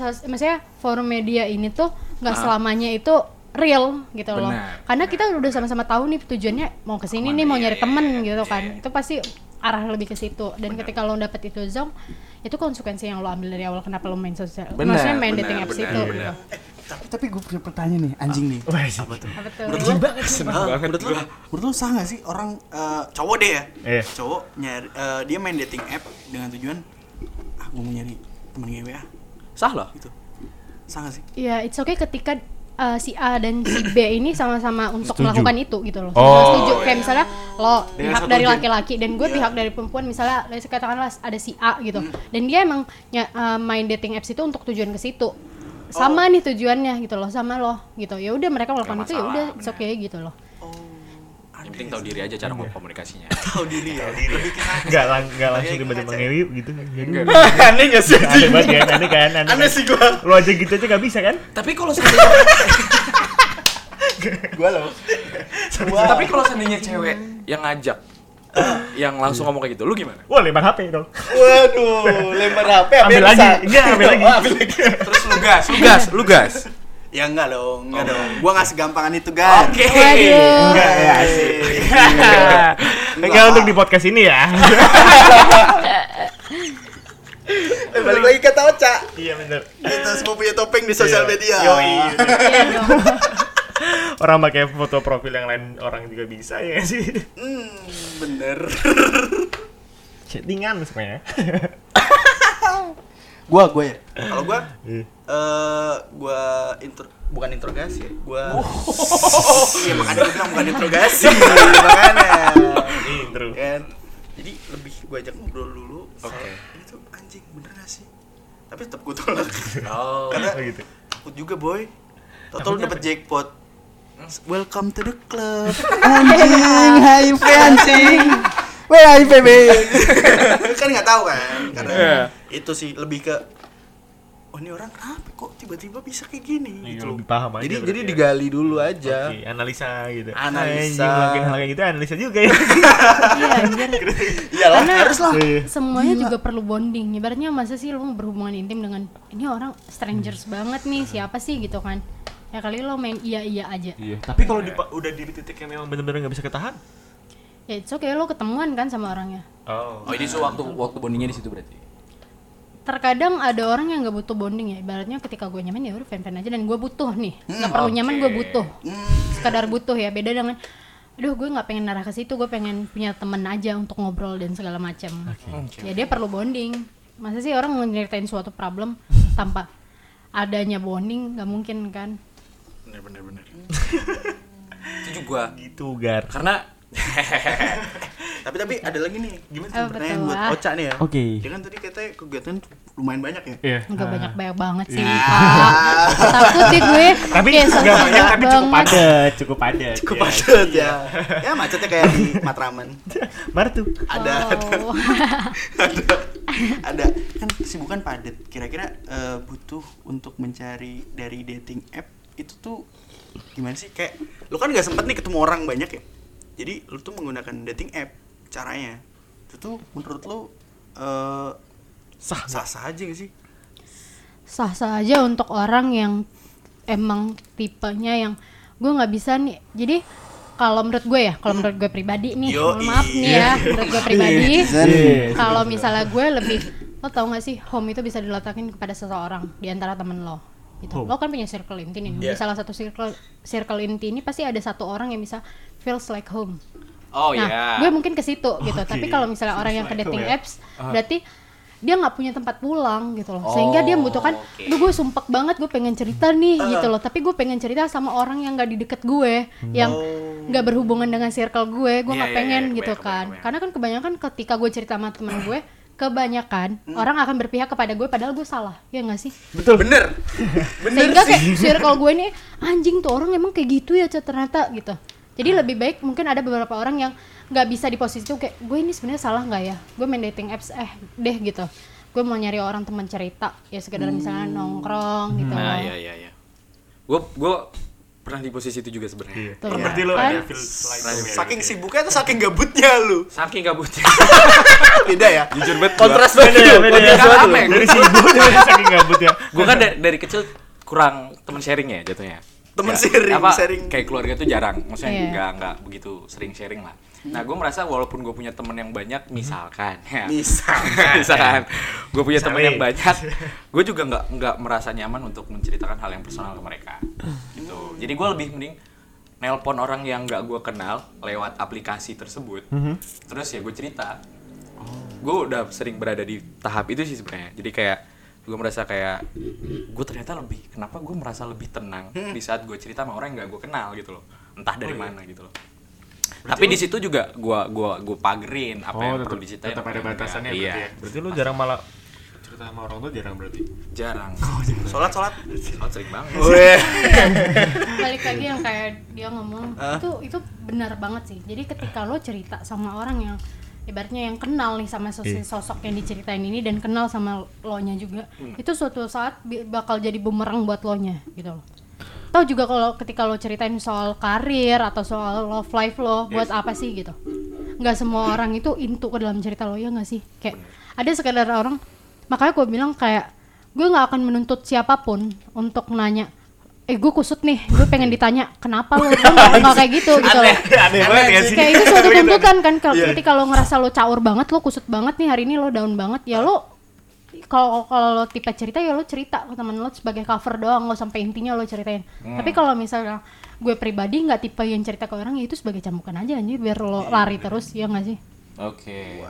maksudnya forum media ini tuh nggak selamanya itu real gitu loh Benar, karena kita udah sama-sama tahu nih tujuannya mau ke sini Ke mana, nih mau nyari iya, temen gitu iya, kan iya. itu pasti arah lebih ke situ dan ketika lo dapet itu zong itu konsekuensi yang lo ambil dari awal kenapa lo main sosial Benar, maksudnya main benar, dating apps benar, itu benar. gitu. Eh, tapi tapi gue punya pertanyaan nih, anjing nih. Wah, sih. Apa tuh? Apa tuh? Menurut lu, Seneng eh, banget menurut lu, gua. menurut lu sah gak sih orang eh, cowok deh ya? Iya. Cowok nyari eh, dia main dating app dengan tujuan ah gue mau nyari temen gue ah Sah lah. gitu. Sah gak sih? Ya, it's okay ketika uh, si A dan si B ini sama-sama untuk Setuju. melakukan itu gitu loh. Oh. Sama setuju. Kayak misalnya lo Dengan pihak dari laki-laki dan gue Iya. pihak dari perempuan misalnya let's say katakanlah ada si A gitu. Hmm. Dan dia emang nya- uh, main dating apps itu untuk tujuan ke situ. Oh. Sama nih tujuannya gitu loh, sama lo gitu. Ya udah mereka melakukan itu ya udah it's okay gitu loh. Yang penting tahu diri aja cara ngomong komunikasinya. Tahu diri ya. Lebih ke sana. Enggak lang enggak langsung Kayak tiba-tiba ngaca. ngewi gitu kan. Aneh gak sih? aneh banget kan, aneh kan, aneh, Aneh kan? sih gua. Lu aja gitu aja gak bisa kan? Tapi kalau seandainya Gua loh. tapi kalau seandainya cewek yang ngajak yang langsung ngomong kayak gitu, lu gimana? Wah, lempar HP dong. Waduh, lempar HP Ambil lagi. Enggak, ambil lagi. Terus lu gas, lu gas, lu gas. Ya enggak dong, enggak dong. Gua nggak segampangan itu, Gan. Oke. Waduh. Enggak ya, asik. Enggak untuk di podcast ini ya. Eh, balik lagi kata Oca. Iya bener. Kita semua punya topeng di sosial Iya. media. Yoi. Iya. Orang pakai foto profil yang lain orang juga bisa ya sih. Hmm, bener. Chattingan semuanya. gua, gua ya. Kalau gua Iya. eh gua intro bukan interogasi ya. Gua Iya, makanya gua bilang bukan interogasi. makanya. Intro. Kan. Jadi lebih gua ajak ngobrol dulu. Oke. Ini tuh anjing bener gak sih? Tapi tetap gua tolak. Oh. Karena Oh gitu. takut juga boy. Total dapat apa? jackpot. Welcome to the club. Anjing, HIV anjing. Weh HIV be. kan nggak tahu kan. Karena Iya. itu sih lebih ke oh ini orang kenapa kok tiba-tiba bisa kayak gini Iya, gitu lebih paham aja Jadi jadi ya. digali dulu aja. Oke, analisa gitu. Analisa. Ngelakuin hal kayak gitu analisa juga ya. Iya, anjir. Iyalah, Karena harus lah. Iya. semuanya juga perlu bonding. Ibaratnya masa sih lo berhubungan intim dengan ini orang strangers banget nih, siapa sih gitu kan? Ya kali lo main iya-iya aja. Iya. Tapi kalau di, udah di titik yang memang benar-benar nggak bisa ketahan. Ya it's okay lo ketemuan kan sama orangnya. Oh. Oh, ini so waktu waktu bondingnya di situ berarti. Terkadang ada orang yang nggak butuh bonding ya. Ibaratnya ketika gue nyaman ya udah fan-fan aja dan gue butuh nih. Nggak perlu nyaman gue butuh. Sekadar butuh ya. Beda dengan aduh gue nggak pengen narah ke situ gue pengen punya temen aja untuk ngobrol dan segala macam ya dia perlu bonding masa sih orang nyeritain suatu problem tanpa adanya bonding nggak mungkin kan Bener bener bener. Itu juga Gitu, Gar. karena Tapi tapi ada lagi nih. Gimana Apa tuh pertanyaan buat ah? Oca nih ya? Oke. Dia kan tadi katanya kegiatan lumayan banyak ya. Iya. nggak banyak banyak banget sih Iya. pak takut deh gue Tapi nggak sosok banyak tapi cukup padat, cukup padat. Cukup ya. padat ya. Ya macetnya kayak di Matraman. Mana tuh? Ada Oh. ada ada kan kesibukan padat. Kira-kira eh, butuh untuk mencari dari dating app itu tuh gimana sih? Kayak lu kan nggak sempet nih ketemu orang banyak ya. Jadi lu tuh menggunakan dating app caranya. Itu tuh menurut lu eh sah sah sah aja gak sih? sah sah aja untuk orang yang emang tipenya yang gue nggak bisa nih jadi kalau menurut gue ya kalau menurut gue pribadi nih mohon maaf nih ya menurut gue pribadi Iya. kalau misalnya gue lebih lo tau gak sih home itu bisa diletakin kepada seseorang di antara temen lo gitu. Home. lo kan punya circle inti nih di Yeah. salah satu circle circle inti ini pasti ada satu orang yang bisa feels like home. Oh nah ya. gue mungkin ke situ gitu. Oke. tapi kalau misalnya orang yang ke dating home ya. apps berarti dia nggak punya tempat pulang gitu loh. Sehingga dia membutuhkan oke. Duh gue sumpek banget gue pengen cerita nih gitu loh. Tapi gue pengen cerita sama orang yang nggak di deket gue yang nggak berhubungan dengan circle gue. Gue Iya, nggak iya, pengen iya, gitu kebayang, kan. kebayang, karena kan kebanyakan ketika gue cerita sama temen gue kebanyakan orang akan berpihak kepada gue padahal gue salah. Ya nggak sih? Betul. Bener. Bener sehingga sih. kayak circle gue ini anjing tuh orang emang kayak gitu ya ternyata gitu jadi lebih baik mungkin ada beberapa orang yang nggak bisa di posisi itu kayak gue ini sebenarnya salah nggak ya gue main dating apps eh deh gitu gue mau nyari orang teman cerita ya sekedar misalnya nongkrong gitu Nah, ya ya ya. Gue gue pernah di posisi itu juga sebenarnya. Oh, berarti lo kan? ada feel like home ya, Saking sibuknya atau saking gabutnya lu? Saking gabutnya. Beda ya? Jujur banget. Kontras gua. Beda ya, beda. Kontras banget, men. Dari sibuk dari saking gabut ya. Gue kan da- dari kecil kurang teman sharing ya jatuhnya. Temen Ya, sharing, apa, sharing. Kayak keluarga tuh jarang, maksudnya Iya. nggak nggak begitu sering sharing lah. Nah, gue merasa walaupun gue punya temen yang banyak, misalkan, ya, Misalkan. misalkan, gue punya temen yang banyak, gue juga nggak nggak merasa nyaman untuk menceritakan hal yang personal ke mereka. Gitu. Jadi gue lebih mending nelpon orang yang nggak gue kenal lewat aplikasi tersebut. Terus ya gue cerita. Gue udah sering berada di tahap itu sih sebenarnya. Jadi kayak gue merasa kayak gue ternyata lebih kenapa gue merasa lebih tenang di saat gue cerita sama orang yang nggak gue kenal gitu loh. Entah dari mana gitu loh. Tapi di situ juga gua gua gua pagerin apa yang perlu diceritain tetap ada batasannya iya. berarti ya. Berarti lu jarang malah cerita sama orang tuh jarang berarti. jarang. Sholat sholat. oh sering banget. Balik lagi yang kayak dia ngomong itu itu benar banget sih. Jadi ketika lo cerita sama orang yang ibaratnya yang kenal nih sama sosok, Iya. sosok yang diceritain ini dan kenal sama lo nya juga itu suatu saat bakal jadi bumerang buat lo nya gitu loh. Tau juga kalau ketika lo ceritain soal karir atau soal love life lo buat apa sih gitu. Nggak semua orang itu into ke dalam cerita lo ya nggak sih? Kayak ada sekadar orang makanya gue bilang kayak gue nggak akan menuntut siapa pun untuk nanya eh gue kusut nih. Gue pengen ditanya kenapa lo Gue nggak kayak gitu gitu loh. Aneh banget ya sih. kayak itu suatu tuntutan kan. Kalau ketika lo ngerasa lo caur banget lo kusut banget nih hari ini lo down banget ya lo kalau kalau lo tipe cerita ya lo cerita ke temen lo sebagai cover doang. Lo sampai intinya lo ceritain. Tapi kalau misalnya gue pribadi nggak tipe yang cerita ke orang ya itu sebagai cambukan aja anjir biar lo lari terus ya nggak sih? Oke.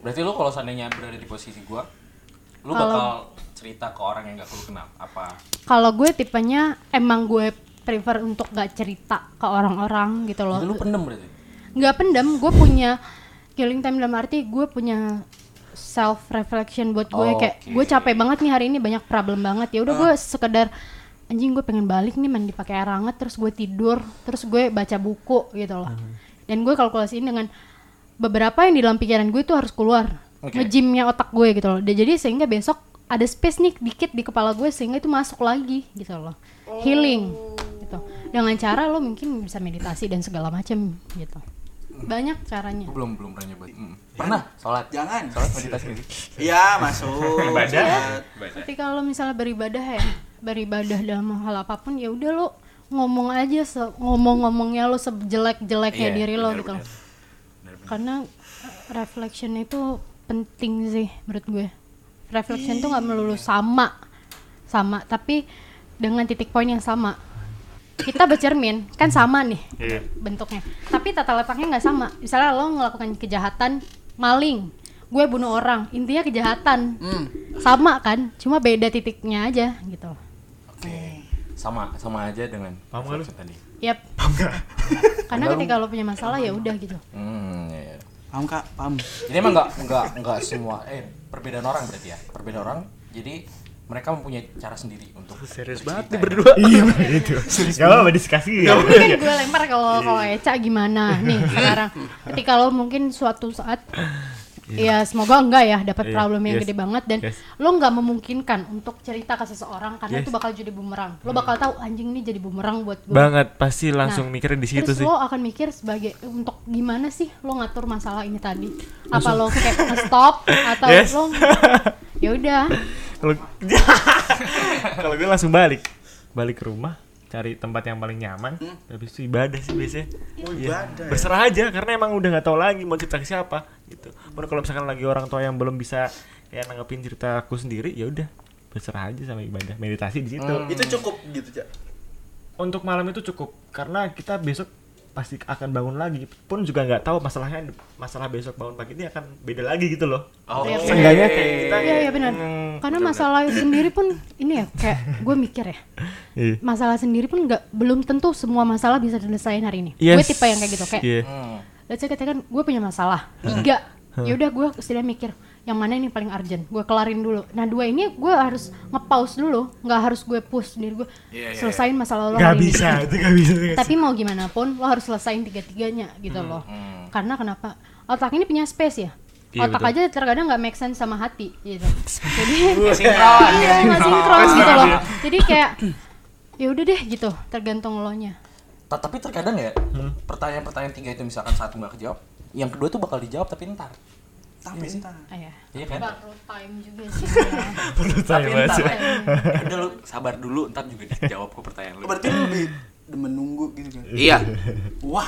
Berarti lu kalau seandainya berada di posisi gua lu Kalau- bakal cerita ke orang yang gak lu kenal? Apa? Kalau gue tipenya emang gue prefer untuk gak cerita ke orang-orang gitu loh. Lu pendem berarti? Nggak pendam gue punya killing time dalam arti gue punya self reflection buat gue. Oh, kayak gue capek banget nih hari ini banyak problem banget. Ya udah gue sekedar anjing gue pengen balik nih mandi pakai air hangat terus gue tidur terus gue baca buku gitu loh. Dan gue kalkulasiin dengan beberapa yang di dalam pikiran gue itu harus keluar. Oke. ngejimnya otak gue gitu loh. Dan jadi sehingga besok ada space nih dikit di kepala gue sehingga itu masuk lagi gitu loh healing gitu dengan cara lo mungkin bisa meditasi dan segala macam gitu banyak caranya gua belum belum pernah nyoba Mm. pernah sholat Jangan. sholat meditasi gitu Iya masuk. Ibadah. Tapi kalau misalnya beribadah ya beribadah dalam hal apa pun ya udah lo ngomong aja se- ngomong-ngomongnya lo sejelek-jeleknya Iya, diri lo gitu benar. Benar-benar. karena eh, reflection itu penting sih menurut gue reflection tuh nggak melulu sama sama tapi dengan titik poin yang sama. Kita bercermin kan sama nih Iya. bentuknya. Tapi tata letaknya nggak sama. Misalnya lo ngelakukan kejahatan maling gue bunuh orang intinya kejahatan. Hmm. sama kan cuma beda titiknya aja gitu. Oke. Sama sama aja dengan Paham lu? tadi. Yep karena ketika lo punya masalah ya udah gitu. Hmm iya, iya. Paham kak? Paham. Jadi emang nggak nggak nggak semua eh perbedaan orang berarti ya perbedaan orang jadi mereka mempunyai cara sendiri untuk Serius banget nih berdua. Iya itu. Gak apa-apa diskusi ya. mungkin gue lempar kalau kalau Eca gimana nih sekarang ketika lo mungkin suatu saat ya semoga enggak ya dapat Iya, problem yang yes, gede banget. Dan yes. lo nggak memungkinkan untuk cerita ke seseorang karena Yes. itu bakal jadi bumerang. Lo bakal tahu anjing ini jadi bumerang buat gue Banget pasti langsung Nah, mikirin di situ terus sih. lo akan mikir sebagai untuk gimana sih lo ngatur masalah ini tadi? Apa lo kayak stop atau Yes. lo ya udah. Kalau kalau gue langsung balik. Balik ke rumah, cari tempat yang paling nyaman, habis itu ibadah sih biasanya. Oh, Iya. ibadah ya? Berserah aja karena emang udah nggak tahu lagi mau cerita ke siapa gitu. Pun kalau misalkan lagi orang tua yang belum bisa kayak nanggepin cerita aku sendiri, ya udah berserah aja sama ibadah, meditasi di situ. Itu cukup gitu cak. Untuk malam itu cukup karena kita besok pasti akan bangun lagi pun juga nggak tahu masalahnya masalah besok bangun pagi ini akan beda lagi gitu loh Oh, Iya, Seenggaknya kayak kita Iya iya benar. Hmm, Karena masalah sendiri pun ini ya kayak gue mikir ya. iya. Masalah sendiri pun nggak belum tentu semua masalah bisa diselesaikan hari ini. Yes. Gue tipe yang kayak gitu kayak. Iya. Hmm. Let's say katakan gue punya masalah tiga. Ya udah gue setidaknya mikir yang mana ini paling urgent. Gue kelarin dulu. Nah dua ini gue harus nge-pause dulu. Nggak harus gue push diri gue. Iya, iya, Selesain masalah lo ini. bisa itu nggak bisa Tapi mau gimana pun lo harus selesain tiga-tiganya gitu loh. Karena kenapa? Otak ini punya space ya. Iya, Otak betul. aja terkadang nggak make sense sama hati gitu. Jadi sinkron iya nggak sinkron gitu loh. Jadi kayak ya udah deh gitu, tergantung lo nya. Ta- tapi terkadang ya Hmm. pertanyaan-pertanyaan tiga itu misalkan satu nggak kejawab yang kedua tuh bakal dijawab tapi ntar Tapi entar. Ah, ya. iya kan Baru time juga sih. ya. perlu baca ya udah lu sabar dulu ntar juga dijawab kok pertanyaan lu berarti lu lebih demen nunggu gitu kan? iya Wah,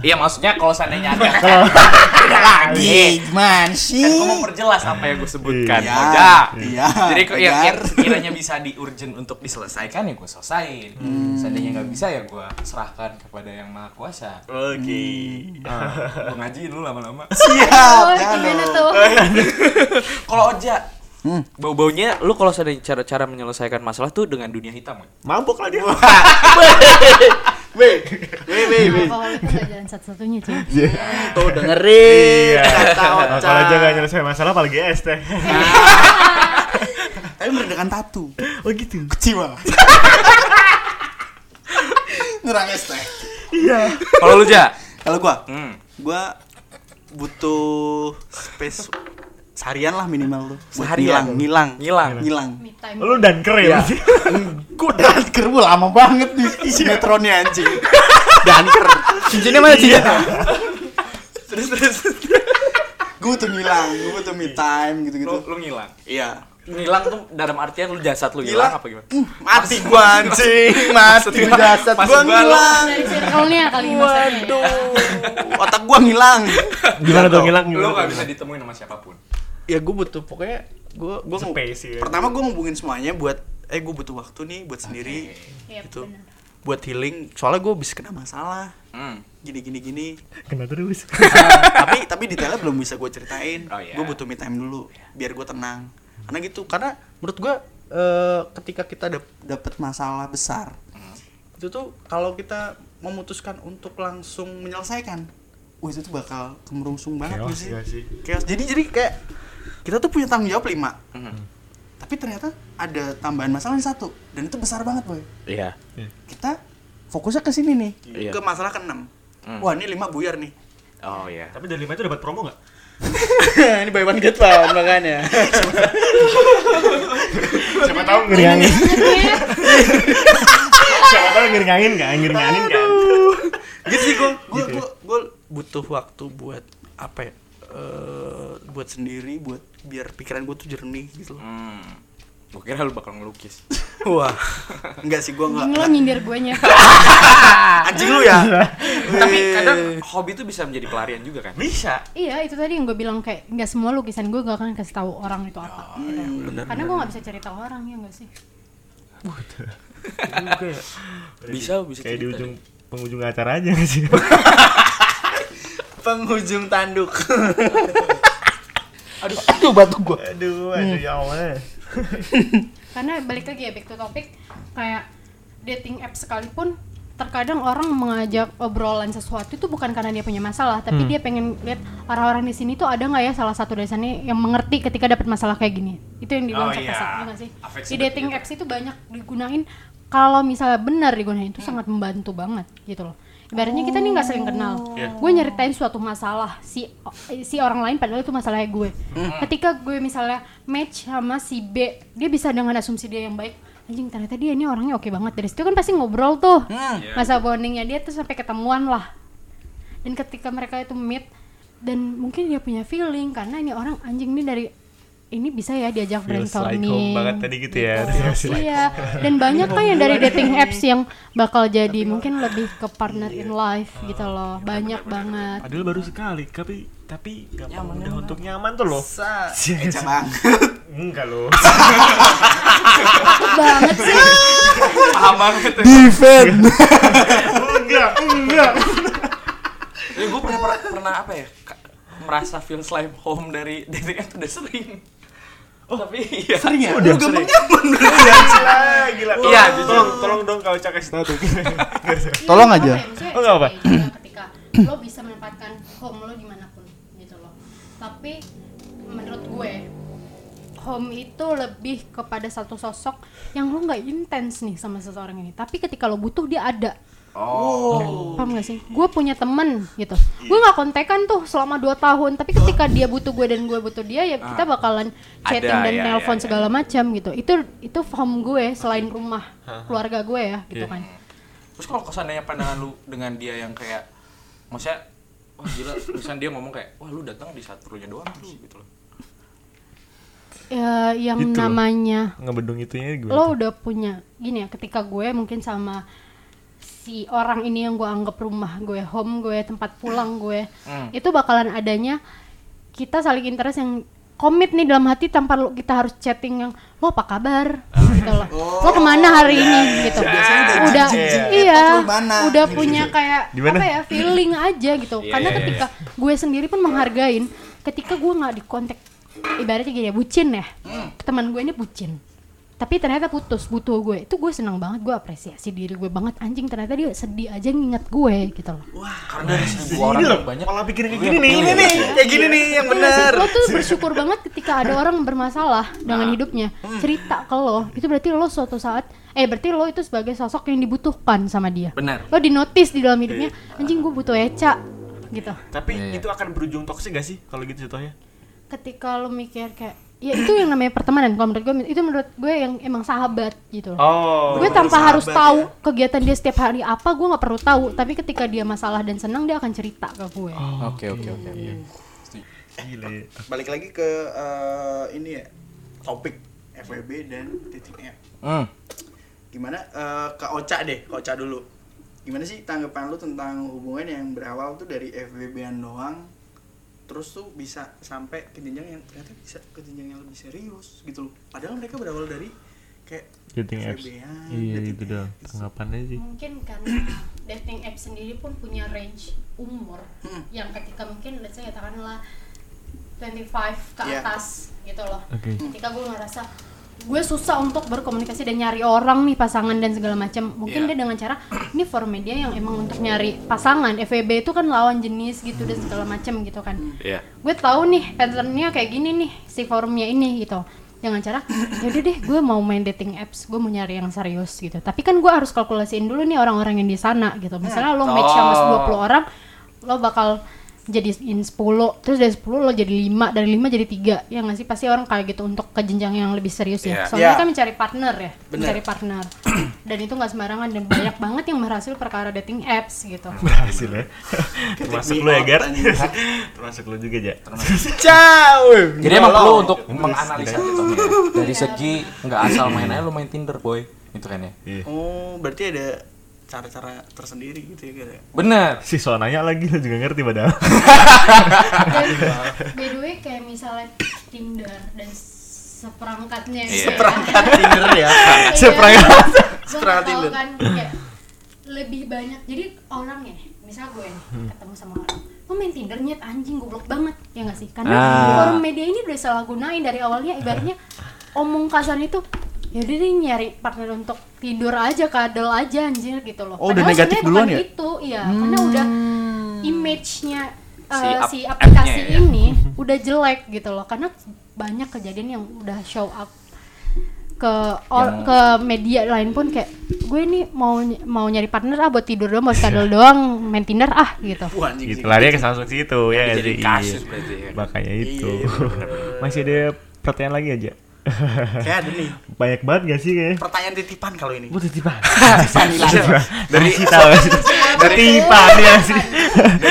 Iya maksudnya kalau seandainya ada Beda lagi, gimana sih? kan gue mau perjelas apa yang gue sebutkan Iya, Oja. iya, jadi kok ya, benar. yang sekiranya bisa di urgent untuk diselesaikan ya gue selesain seandainya nggak bisa ya gue serahkan kepada yang maha kuasa Oke. gue ngaji dulu lama-lama Siap, Oh, gimana tuh? kalau Oja Hmm. bau-baunya lu kalau seandainya cara cara menyelesaikan masalah tuh dengan dunia hitam kan? Mabuk lah dia. Weh, weh, weh, weh. Gak jalan satu-satunya cuy. Tuh dengerin Iya. kata Ocha. Kalau aja nggak nyelesain masalah apalagi es teh. Tapi meredakan tatu. Oh gitu. Kecil banget. Ngerang es teh. kalau lu Ja Kalau gua, hmm. gua butuh space seharian lah minimal tuh. Buat Seharian? Ngilang, Ngilang? ngilang. Time. Lu dan keren. Iya. Gua danker gua lama banget nih sinetronnya anjing. danker. cincinnya mana cincinnya terus terus Gua butuh ngilang, gua butuh me time gitu-gitu. lu, lu ngilang Iya. ngilang tuh dalam artian lu jasad lu Ngilang. ngilang apa gimana Mati gua anjing, mati gua- jasad gua ngilang. Dari circle-nya kali maksudnya. Waduh, otak gua ngilang. Gimana tuh ngilang? lu gak tuh? bisa ditemuin sama siapa pun Ya gua butuh pokoknya gua gua mau- Space ya. Pertama gua ngubungin semuanya buat eh gua butuh waktu nih buat sendiri. Iya, Gitu. benar. Buat healing. Soalnya gua bisa kena masalah. hmm. Gini gini gini. Kena terus. tapi tapi detailnya belum bisa gue ceritain. Oh, iya. Gue butuh me time dulu biar gue tenang. Karena gitu. Karena menurut gue eh, ketika kita dap- dapet masalah besar itu tuh kalau kita memutuskan untuk langsung menyelesaikan, wah itu tuh bakal kemerungsung banget Chaos sih? Chaos. Jadi jadi kayak kita tuh punya tanggung jawab lima. Mhm. Tapi ternyata ada tambahan masalah yang satu dan itu besar banget boy. iya Kita fokusnya ke sini nih, Iya. ke masalah keenam. Hmm. Wah ini lima buyar nih. oh iya Tapi dari lima itu dapat promo nggak? ini buy one get one makanya. Siapa tahu ngiringangin. Siapa tahu ngiringangin nggak? Ngiringangin kan? gitu sih gue gue gue butuh waktu buat apa ya eh, buat sendiri buat biar pikiran gue tuh jernih gitu loh hmm. gue kira lu bakal ngelukis wah enggak sih gue enggak lo nyindir gue nya. anjing lu ya tapi kadang hobi itu bisa menjadi pelarian juga kan Bisa. Iya itu tadi yang gue bilang kayak nggak semua lukisan gue gak akan kasih tahu orang itu apa. gitu. Karena gue nggak bisa cerita orang ya nggak sih. Ya. Bisa, bisa Kayak di ujung penghujung acara aja nggak sih? penghujung tanduk. Aduh aduh batu gue aduh, aduh ya Allah. Karena balik lagi ya back to topic. Kayak dating app sekalipun terkadang orang mengajak obrolan sesuatu itu bukan karena dia punya masalah tapi dia pengen lihat orang-orang di sini tuh ada nggak ya salah satu dari sana yang mengerti ketika dapat masalah kayak gini? Itu yang dibilang Oh, iya. ya nggak sih? Di dating apps itu banyak digunain. Kalau misalnya benar digunain itu sangat membantu banget gitu loh ibaratnya kita nih nggak saling kenal. Gue nyeritain suatu masalah si si orang lain padahal itu masalahnya gue. Ketika gue misalnya match sama si B dia bisa dengan asumsi dia yang baik. Anjing ternyata dia ini orangnya oke banget. Dari situ kan pasti ngobrol tuh. Masa bondingnya dia tuh sampai ketemuan lah. Dan ketika mereka itu meet dan mungkin dia punya feeling karena ini orang anjing ini dari ini bisa ya diajak Feels like brainstorming. home banget tadi gitu ya. Like iya. Dan banyak kan yang dari dating apps yang bakal jadi mungkin lebih ke partner in life gitu loh. Banyak banget. Padahal baru sekali, tapi tapi gak mudah untuk nyaman tuh loh. sa eca banget. Enggak loh. takut banget sih. Paham banget defend. Enggak, enggak. ya, gue pernah, pernah pernah apa ya? Merasa feels like home dari dating app tuh udah sering oh tapi iya sering ya Udah Lu gampang nyaman Iya, gila, gila. Iya, Tolong, jujur. Tolong, tolong dong kalau Cak kasih tahu tuh. Tolong aja. Oh, nggak apa. ketika lo bisa menempatkan home lo di mana pun gitu loh tapi menurut gue home itu lebih kepada satu sosok yang lo nggak intens nih sama seseorang ini tapi ketika lo butuh dia ada oh. Paham gak sih? Gue punya temen gitu. Gue nggak kontekan tuh selama 2 tahun tapi ketika dia butuh gue dan gue butuh dia ya kita bakalan chatting Ada, dan ya, nelpon ya, ya. segala macam gitu. Itu itu home gue selain rumah keluarga gue ya gitu kan. Terus kalau kesannya pandangan lu dengan dia yang kayak maksudnya wah gila misalnya dia ngomong kayak wah lu datang di saat perlunya doang lu gitu loh. Ya yang Gitu namanya Ngebendung itunya gimana? lo udah punya gini ya ketika gue mungkin sama si orang ini yang gue anggap rumah gue home gue tempat pulang gue itu bakalan adanya kita saling interest yang komit nih dalam hati tanpa lo- kita harus chatting yang lo apa kabar? Gitu loh. Lo ke mana hari ini? Gitu. udah udah jijik. iya lu mana? udah punya kayak Di mana? apa ya feeling aja gitu. Karena ketika gue sendiri pun menghargain ketika gue nggak di kontak ibaratnya gini ya bucin ya. Teman gue ini bucin tapi ternyata putus butuh gue itu gue senang banget gue apresiasi diri gue banget anjing ternyata dia sedih aja nginget gue gitu loh Karena dari seribu Ini orang loh, banyak. pola pikir kayak gini nih. Ini nih, kayak gini nih yang benar. lo tuh bersyukur banget ketika ada orang bermasalah dengan hidupnya cerita ke lo itu berarti lo suatu saat eh berarti lo itu sebagai sosok yang dibutuhkan sama dia Benar. lo dinotis di dalam hidupnya anjing gue butuh Eca gitu Tapi Iya, iya. itu akan berujung toksik gak sih kalau gitu contohnya? ketika lo mikir kayak ya itu yang namanya pertemanan kalau menurut gue itu menurut gue yang emang sahabat gitu loh Oh. gue tanpa sahabat harus tahu ya. kegiatan dia setiap hari apa gue nggak perlu tahu tapi ketika dia masalah dan senang dia akan cerita ke gue Oke oke oke. Gila ya. Balik lagi ke eh, ini ya topik FWB dan app. Hmm. Gimana eh, ke Oca deh, ke Oca dulu. Gimana sih tanggapan lu tentang hubungan yang berawal tuh dari FWB-an doang terus tuh bisa sampai ke jenjang yang ternyata bisa ke jenjang yang lebih serius gitu loh. Padahal mereka berawal dari kayak Dating apps. Iya dating itu dong. apps. Tanggapannya sih. mungkin karena dating app sendiri pun punya range umur Hmm. yang ketika mungkin let's say katakanlah 25 ke Iya. atas gitu loh Oke. ketika gue ngerasa gue susah untuk berkomunikasi dan nyari orang nih pasangan dan segala macam. Mungkin Iya. dia dengan cara ini forum media yang emang untuk nyari pasangan. FWB itu kan lawan jenis gitu dan segala macam gitu kan. Iya. gue tahu nih patternnya kayak gini nih si forumnya ini gitu. Dengan cara yaudah deh gue mau main dating apps gue mau nyari yang serius gitu. Tapi kan gue harus kalkulasiin dulu nih orang-orang yang di sana gitu. Misalnya lo match sama 20 orang lo bakal jadiin 10 terus dari 10 lo jadi 5 dari 5 jadi 3 ya nggak sih pasti orang kayak gitu untuk ke jenjang yang lebih serius ya soalnya Iya. kan mencari partner ya Bener. mencari partner dan itu nggak sembarangan dan banyak banget yang berhasil perkara dating apps gitu Berhasil ya. Termasuk lu ya, Gar. Termasuk lu juga, Ja. Ciao. Jadi emang perlu Tolong. untuk menganalisa ya. Dari segi nggak asal main aja lu main Tinder boy. Itu kan ya. Iya. Oh, berarti ada cara-cara tersendiri gitu ya, ya? Bener. Si so nanya lagi lu juga ngerti padahal. dan by the way kayak misalnya Tinder dan seperangkatnya ya. Seperangkat Tinder ya. Iya. Seperangkat. Seperangkat tahu Tinder. kan kayak lebih banyak jadi orang ya misal gue nih Hmm. ketemu sama orang lo main Tinder nyet anjing goblok banget ya nggak sih karena Ah. forum media ini udah salah gunain dari awalnya ibaratnya omong kasar itu ya udah deh nyari partner untuk tidur aja kadal aja anjir gitu loh Oh, udah Padahal negatif sebenarnya duluan bukan ya? itu iya karena udah image-nya uh, Si ap- si aplikasi ya? ini udah jelek gitu loh karena banyak kejadian yang udah show up ke or- ke media lain pun kayak gue ini mau ny- mau nyari partner ah buat tidur doang buat kadal doang main Tinder ah gitu gitu larinya ke langsung situ ya Jadi sih? kasus Iya. berarti ya. Makanya itu. Iya, bener-bener. Masih ada pertanyaan lagi aja. Kayak ada nih. Banyak banget gak sih kayaknya? Pertanyaan titipan kalau ini. Buat titipan. Iya. Dari kita dari titipan ya sih.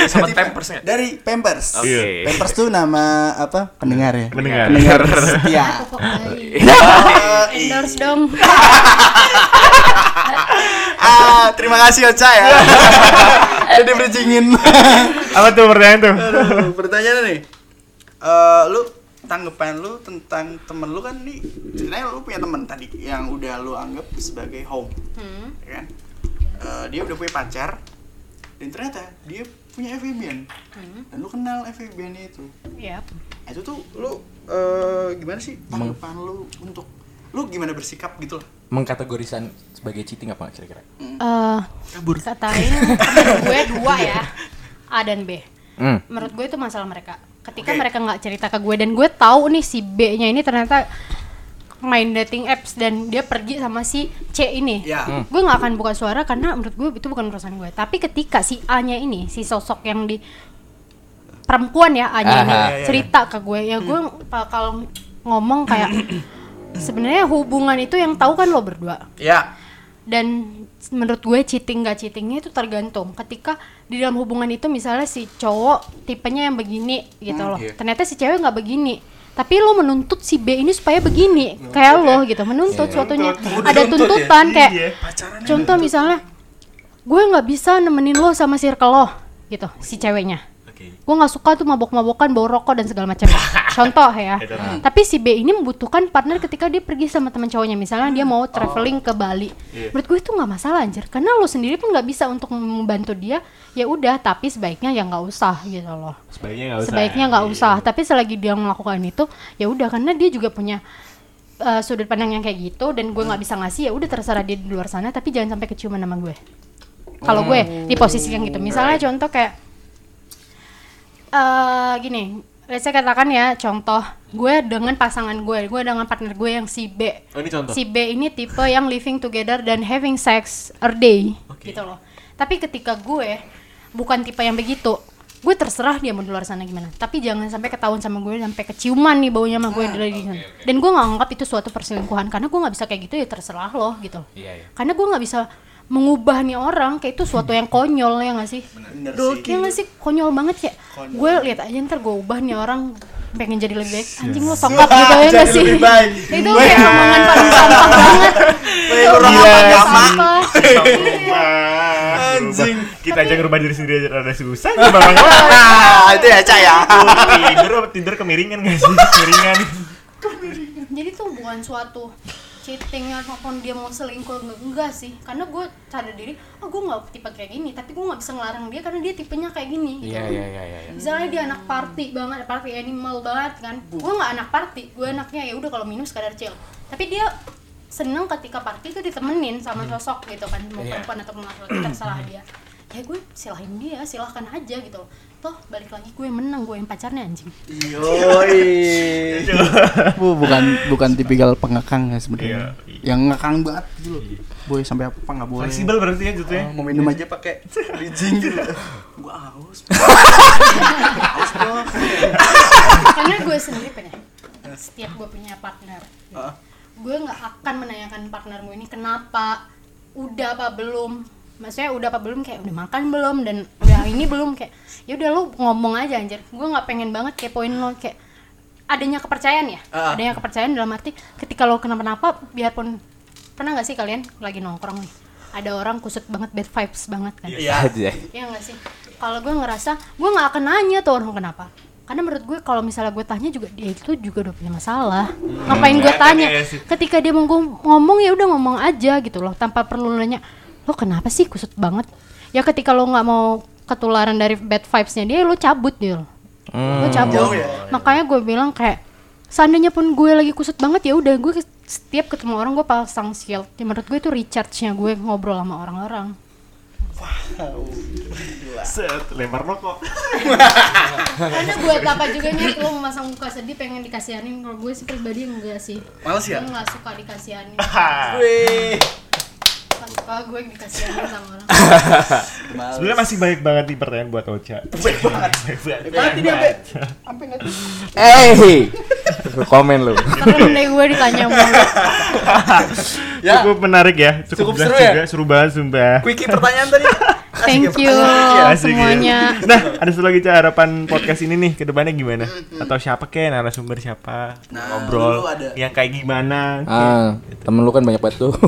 Sama Pampers nggak? Dari Pampers. Oke. Iya. Pampers tuh nama apa? Pendengar ya. Pendengar setia. bayi Eh, endorse dong ah, terima kasih Ocha ya. Jadi bridgingin. Apa tuh pertanyaan tuh? Aduh, pertanyaan nih. Eh, lu tanggapan lu tentang temen lu kan nih ceritanya lu punya temen tadi yang udah lu anggap sebagai home hmm. ya kan Eh, dia udah punya pacar dan ternyata dia punya FVB-an Hmm. dan lu kenal FVB-an itu Yap. itu tuh lu eh, gimana sih tanggapan lu untuk lu gimana bersikap gitu loh Mengkategorisan sebagai cheating apa kira-kira? Eh, kabur katain temen gue dua ya A dan B Hmm. menurut gue itu masalah mereka ketika Oke. mereka nggak cerita ke gue dan gue tahu nih si B nya ini ternyata main dating apps dan dia pergi sama si C ini. Ya. Gue nggak akan buka suara karena menurut gue itu bukan urusan gue. Tapi ketika si A nya ini si sosok yang di perempuan ya A nya ini Aha. Iya, iya, cerita ke gue ya gue bakal ngomong kayak sebenarnya hubungan itu yang tahu kan lo berdua? Ya. Dan menurut gue cheating gak cheatingnya itu tergantung. Ketika di dalam hubungan itu misalnya si cowok tipenya yang begini gitu Hmm, loh. iya. ternyata si cewek nggak begini. Tapi lo menuntut si B ini supaya begini. Kayak lo gitu menuntut suatunya. Ada tuntutan kayak pacaran contoh misalnya gue nggak bisa nemenin lo sama circle lo gitu si ceweknya Oke. gue nggak suka tuh mabok-mabokan bawa rokok dan segala macam. Contoh ya. Tapi si B ini membutuhkan partner ketika dia pergi sama teman cowoknya. Misalnya dia mau traveling ke Bali. Menurut gue itu nggak masalah anjir. Karena lo sendiri pun nggak bisa untuk membantu dia. Ya udah tapi sebaiknya ya nggak usah gitu loh. Sebaiknya nggak usah. sebaiknya nggak usah. Tapi selagi dia melakukan itu ya udah. Karena dia juga punya uh, sudut pandang yang kayak gitu dan gue nggak bisa ngasih ya udah terserah dia di luar sana. Tapi jangan sampai keciuman sama gue. Kalau gue di posisi yang gitu. Misalnya contoh kayak eh gini let's say katakan ya contoh gue dengan pasangan gue gue dengan partner gue yang si B. Oh, ini contoh. si B ini tipe yang living together dan having sex a day gitu loh. Tapi ketika gue bukan tipe yang begitu gue terserah dia mau di luar sana gimana. Tapi jangan sampai ketahuan sama gue sampai keciuman nih baunya sama gue dari sana. dan gue nggak anggap itu suatu perselingkuhan karena gue nggak bisa kayak gitu ya terserah loh gitu. Iya, iya. karena gue nggak bisa mengubah nih orang kayak itu suatu yang konyol ya nggak sih? Bener sih. ya nggak sih? Konyol banget ya. Gue lihat aja ntar gue ubah nih orang pengen jadi lebih baik. Anjing lo sokap gitu ya nggak sih? itu kayak omongan paling sampah banget. Itu orang apa, Anjing. Kita aja ngerubah diri sendiri aja rada susah. Ah, itu ya Cak ya. tidur tidur kemiringan nggak sih? Kemiringan. jadi tuh bukan suatu cheating ataupun dia mau selingkuh enggak, enggak sih karena gue sadar diri oh gue nggak tipe kayak gini tapi gue nggak bisa ngelarang dia karena dia tipenya kayak gini gitu. Iya iya iya iya. iya. misalnya dia anak party banget party animal banget kan gue nggak anak party gue anaknya ya udah kalau minum sekadar chill tapi dia seneng ketika party itu ditemenin sama sosok gitu kan mau Iya. perempuan atau laki-laki terserah dia ya gue silahin dia silahkan aja gitu toh balik lagi gue yang menang gue yang pacarnya anjing Yoi. Bu, bukan bukan tipikal pengekang ya sebenarnya. Iya. Yang ngekang banget gitu loh. Boy sampai apa nggak boleh. Fleksibel berarti ya jatuhnya. Oh, mau minum aja pakai bridging gitu. Gua haus. karena gue sendiri pengen setiap gue punya partner Ah. gue nggak akan menanyakan partner gue ini kenapa udah apa belum maksudnya udah apa belum? Kayak udah makan belum? Dan udah ini belum? Kayak ya udah lu ngomong aja anjir. Gue nggak pengen banget kayak poin lo kayak adanya kepercayaan ya? Ah. adanya kepercayaan dalam arti ketika lo kenapa-napa biarpun pernah nggak sih kalian lagi nongkrong nih ada orang kusut banget bad vibes banget kan? Iya. Aja. ya nggak sih? Kalau gue ngerasa gue nggak akan nanya tuh orang kenapa. Karena menurut gue kalau misalnya gue tanya juga dia itu juga udah punya masalah. Ngapain gue tanya? iya ketika dia mau ngomong ya udah ngomong aja gitu loh tanpa perlu nanya lo kenapa sih kusut banget ya ketika lo nggak mau ketularan dari bad vibesnya dia lo cabut dia lo lo cabut Jauh ya? makanya gue bilang kayak seandainya pun gue lagi kusut banget ya udah gue setiap ketemu orang gue pasang shield ya menurut gue itu recharge nya gue ngobrol sama orang-orang Set, lempar rokok. Karena buat apa juga nih lo memasang muka sedih pengen dikasihanin kalau gue sih pribadi enggak sih. Males ya? Gue nggak suka dikasihanin. Wih. Suka gue dikasihanin sama orang. Sebenarnya masih baik banget nih pertanyaan buat Ocha. Baik banget. Baik banget. Banget ini sampai Eh, komen lu. Serem deh gue ditanya mulu. Ya. Cukup menarik ya. Cukup, Cukup seru ya? juga. Seru banget sumpah. Quickie pertanyaan tadi. Asik Thank ya, you ya. semuanya. Nah, ada satu lagi Ca, harapan podcast ini nih ke depannya gimana? Atau siapa kek narasumber siapa? Nah, Ngobrol yang kayak gimana? Ah, temen lu kan banyak banget tuh.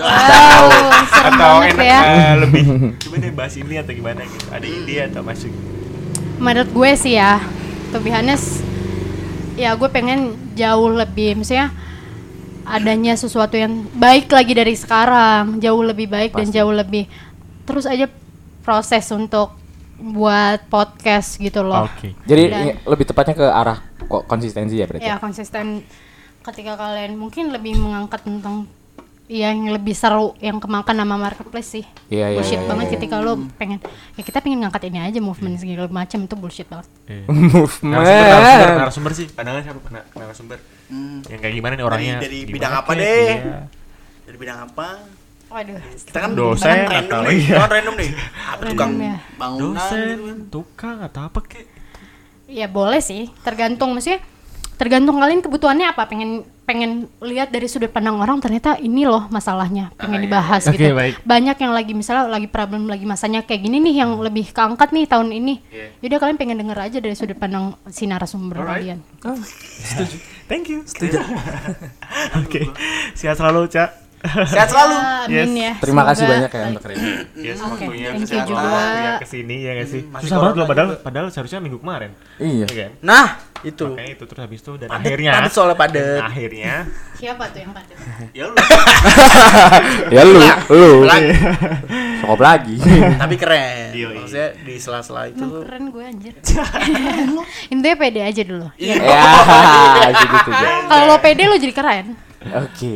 Wow, serem atau banget enak ya. eh, lebih coba deh bahas ini atau gimana gitu ada ide atau masuk Menurut gue sih ya, to be honest, ya gue pengen jauh lebih, maksudnya adanya sesuatu yang baik lagi dari sekarang, jauh lebih baik dan jauh lebih terus aja proses untuk buat podcast gitu loh. oke Jadi Dan- lebih tepatnya ke arah kok konsistensi ya berarti. ya konsisten ketika kalian mungkin lebih mengangkat tentang yang lebih seru yang kemakan nama marketplace sih Iya, iya, bullshit iya, banget iya. ketika lo pengen ya kita pengen ngangkat ini aja movement segala macam itu bullshit banget narasumber, narasumber, Movement. narasumber sih pandangan siapa Nar- narasumber Hmm. yang kayak gimana nih orangnya dari Gimana bidang apa deh? Iya. Dari bidang apa? waduh Kita kan Dosen kita kan random atau- nih. iya. Kan random nih. Apa tukang ya. bangunan dosen gitu kan. tukang atau apa kek ya boleh sih tergantung maksudnya tergantung kalian kebutuhannya apa pengen pengen lihat dari sudut pandang orang ternyata ini loh masalahnya pengen dibahas Oke, gitu. Baik. banyak yang lagi misalnya lagi problem lagi masanya kayak gini nih yang lebih keangkat nih tahun ini. Iya. Yaudah kalian pengen denger aja dari sudut pandang si narasumber Alright. kalian. Thank you. Oke. Sehat selalu cak Sehat selalu. Ya, amin ya. Terima kasih banyak ya untuk ini. Yes, Oke, waktunya thank you kesehatan, juga. waktunya ke sini ya nggak sih? masih Susah banget loh padahal juga. padahal seharusnya minggu kemarin. Iya. Iya kan? Nah, itu. Makanya itu terus habis itu dan Padet, akhirnya padet soalnya padet. akhirnya Siapa tuh yang padet? Ya lu. Ya lu, lu. Sokop lagi. Tapi keren. Maksudnya di sela-sela itu Emang tuh. keren gue anjir. Intinya pede aja dulu. Iya. ya, gitu aja. Kalau lo pede lo jadi keren. Oke.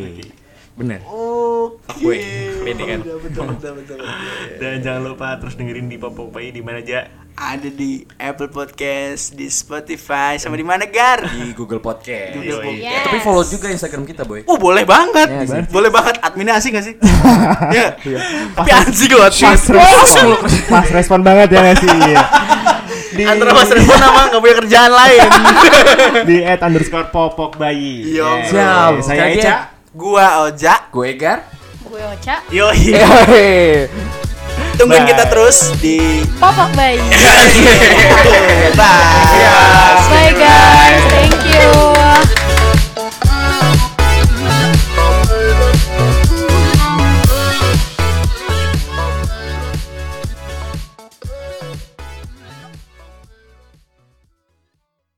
Bener. Oke. Gue, pede kan? Betul, betul, betul, betul, betul. dan jangan lupa terus dengerin di Popok Bayi di mana aja. Ada di Apple Podcast, di Spotify, sama di mana Gar? Di Google Podcast. Google. Podcast. Yes. Tapi follow juga Instagram kita, boy. Oh boleh banget, sih. boleh banget. Adminnya asik gak sih? Iya. Tapi asik loh admin. Pas respon, pas respon banget ya nggak sih? Iya. Di, Antara Mas Respon sama nggak punya kerjaan lain. di at underscore popok bayi. Iya, Eh, siap. Saya Jadi- Eca. Gua Oja, Gue Egar. Gue Ocha, Yoi. Hehehe. tungguin Bye. kita terus di Popok Bayi. Bye. Bye guys, thank you.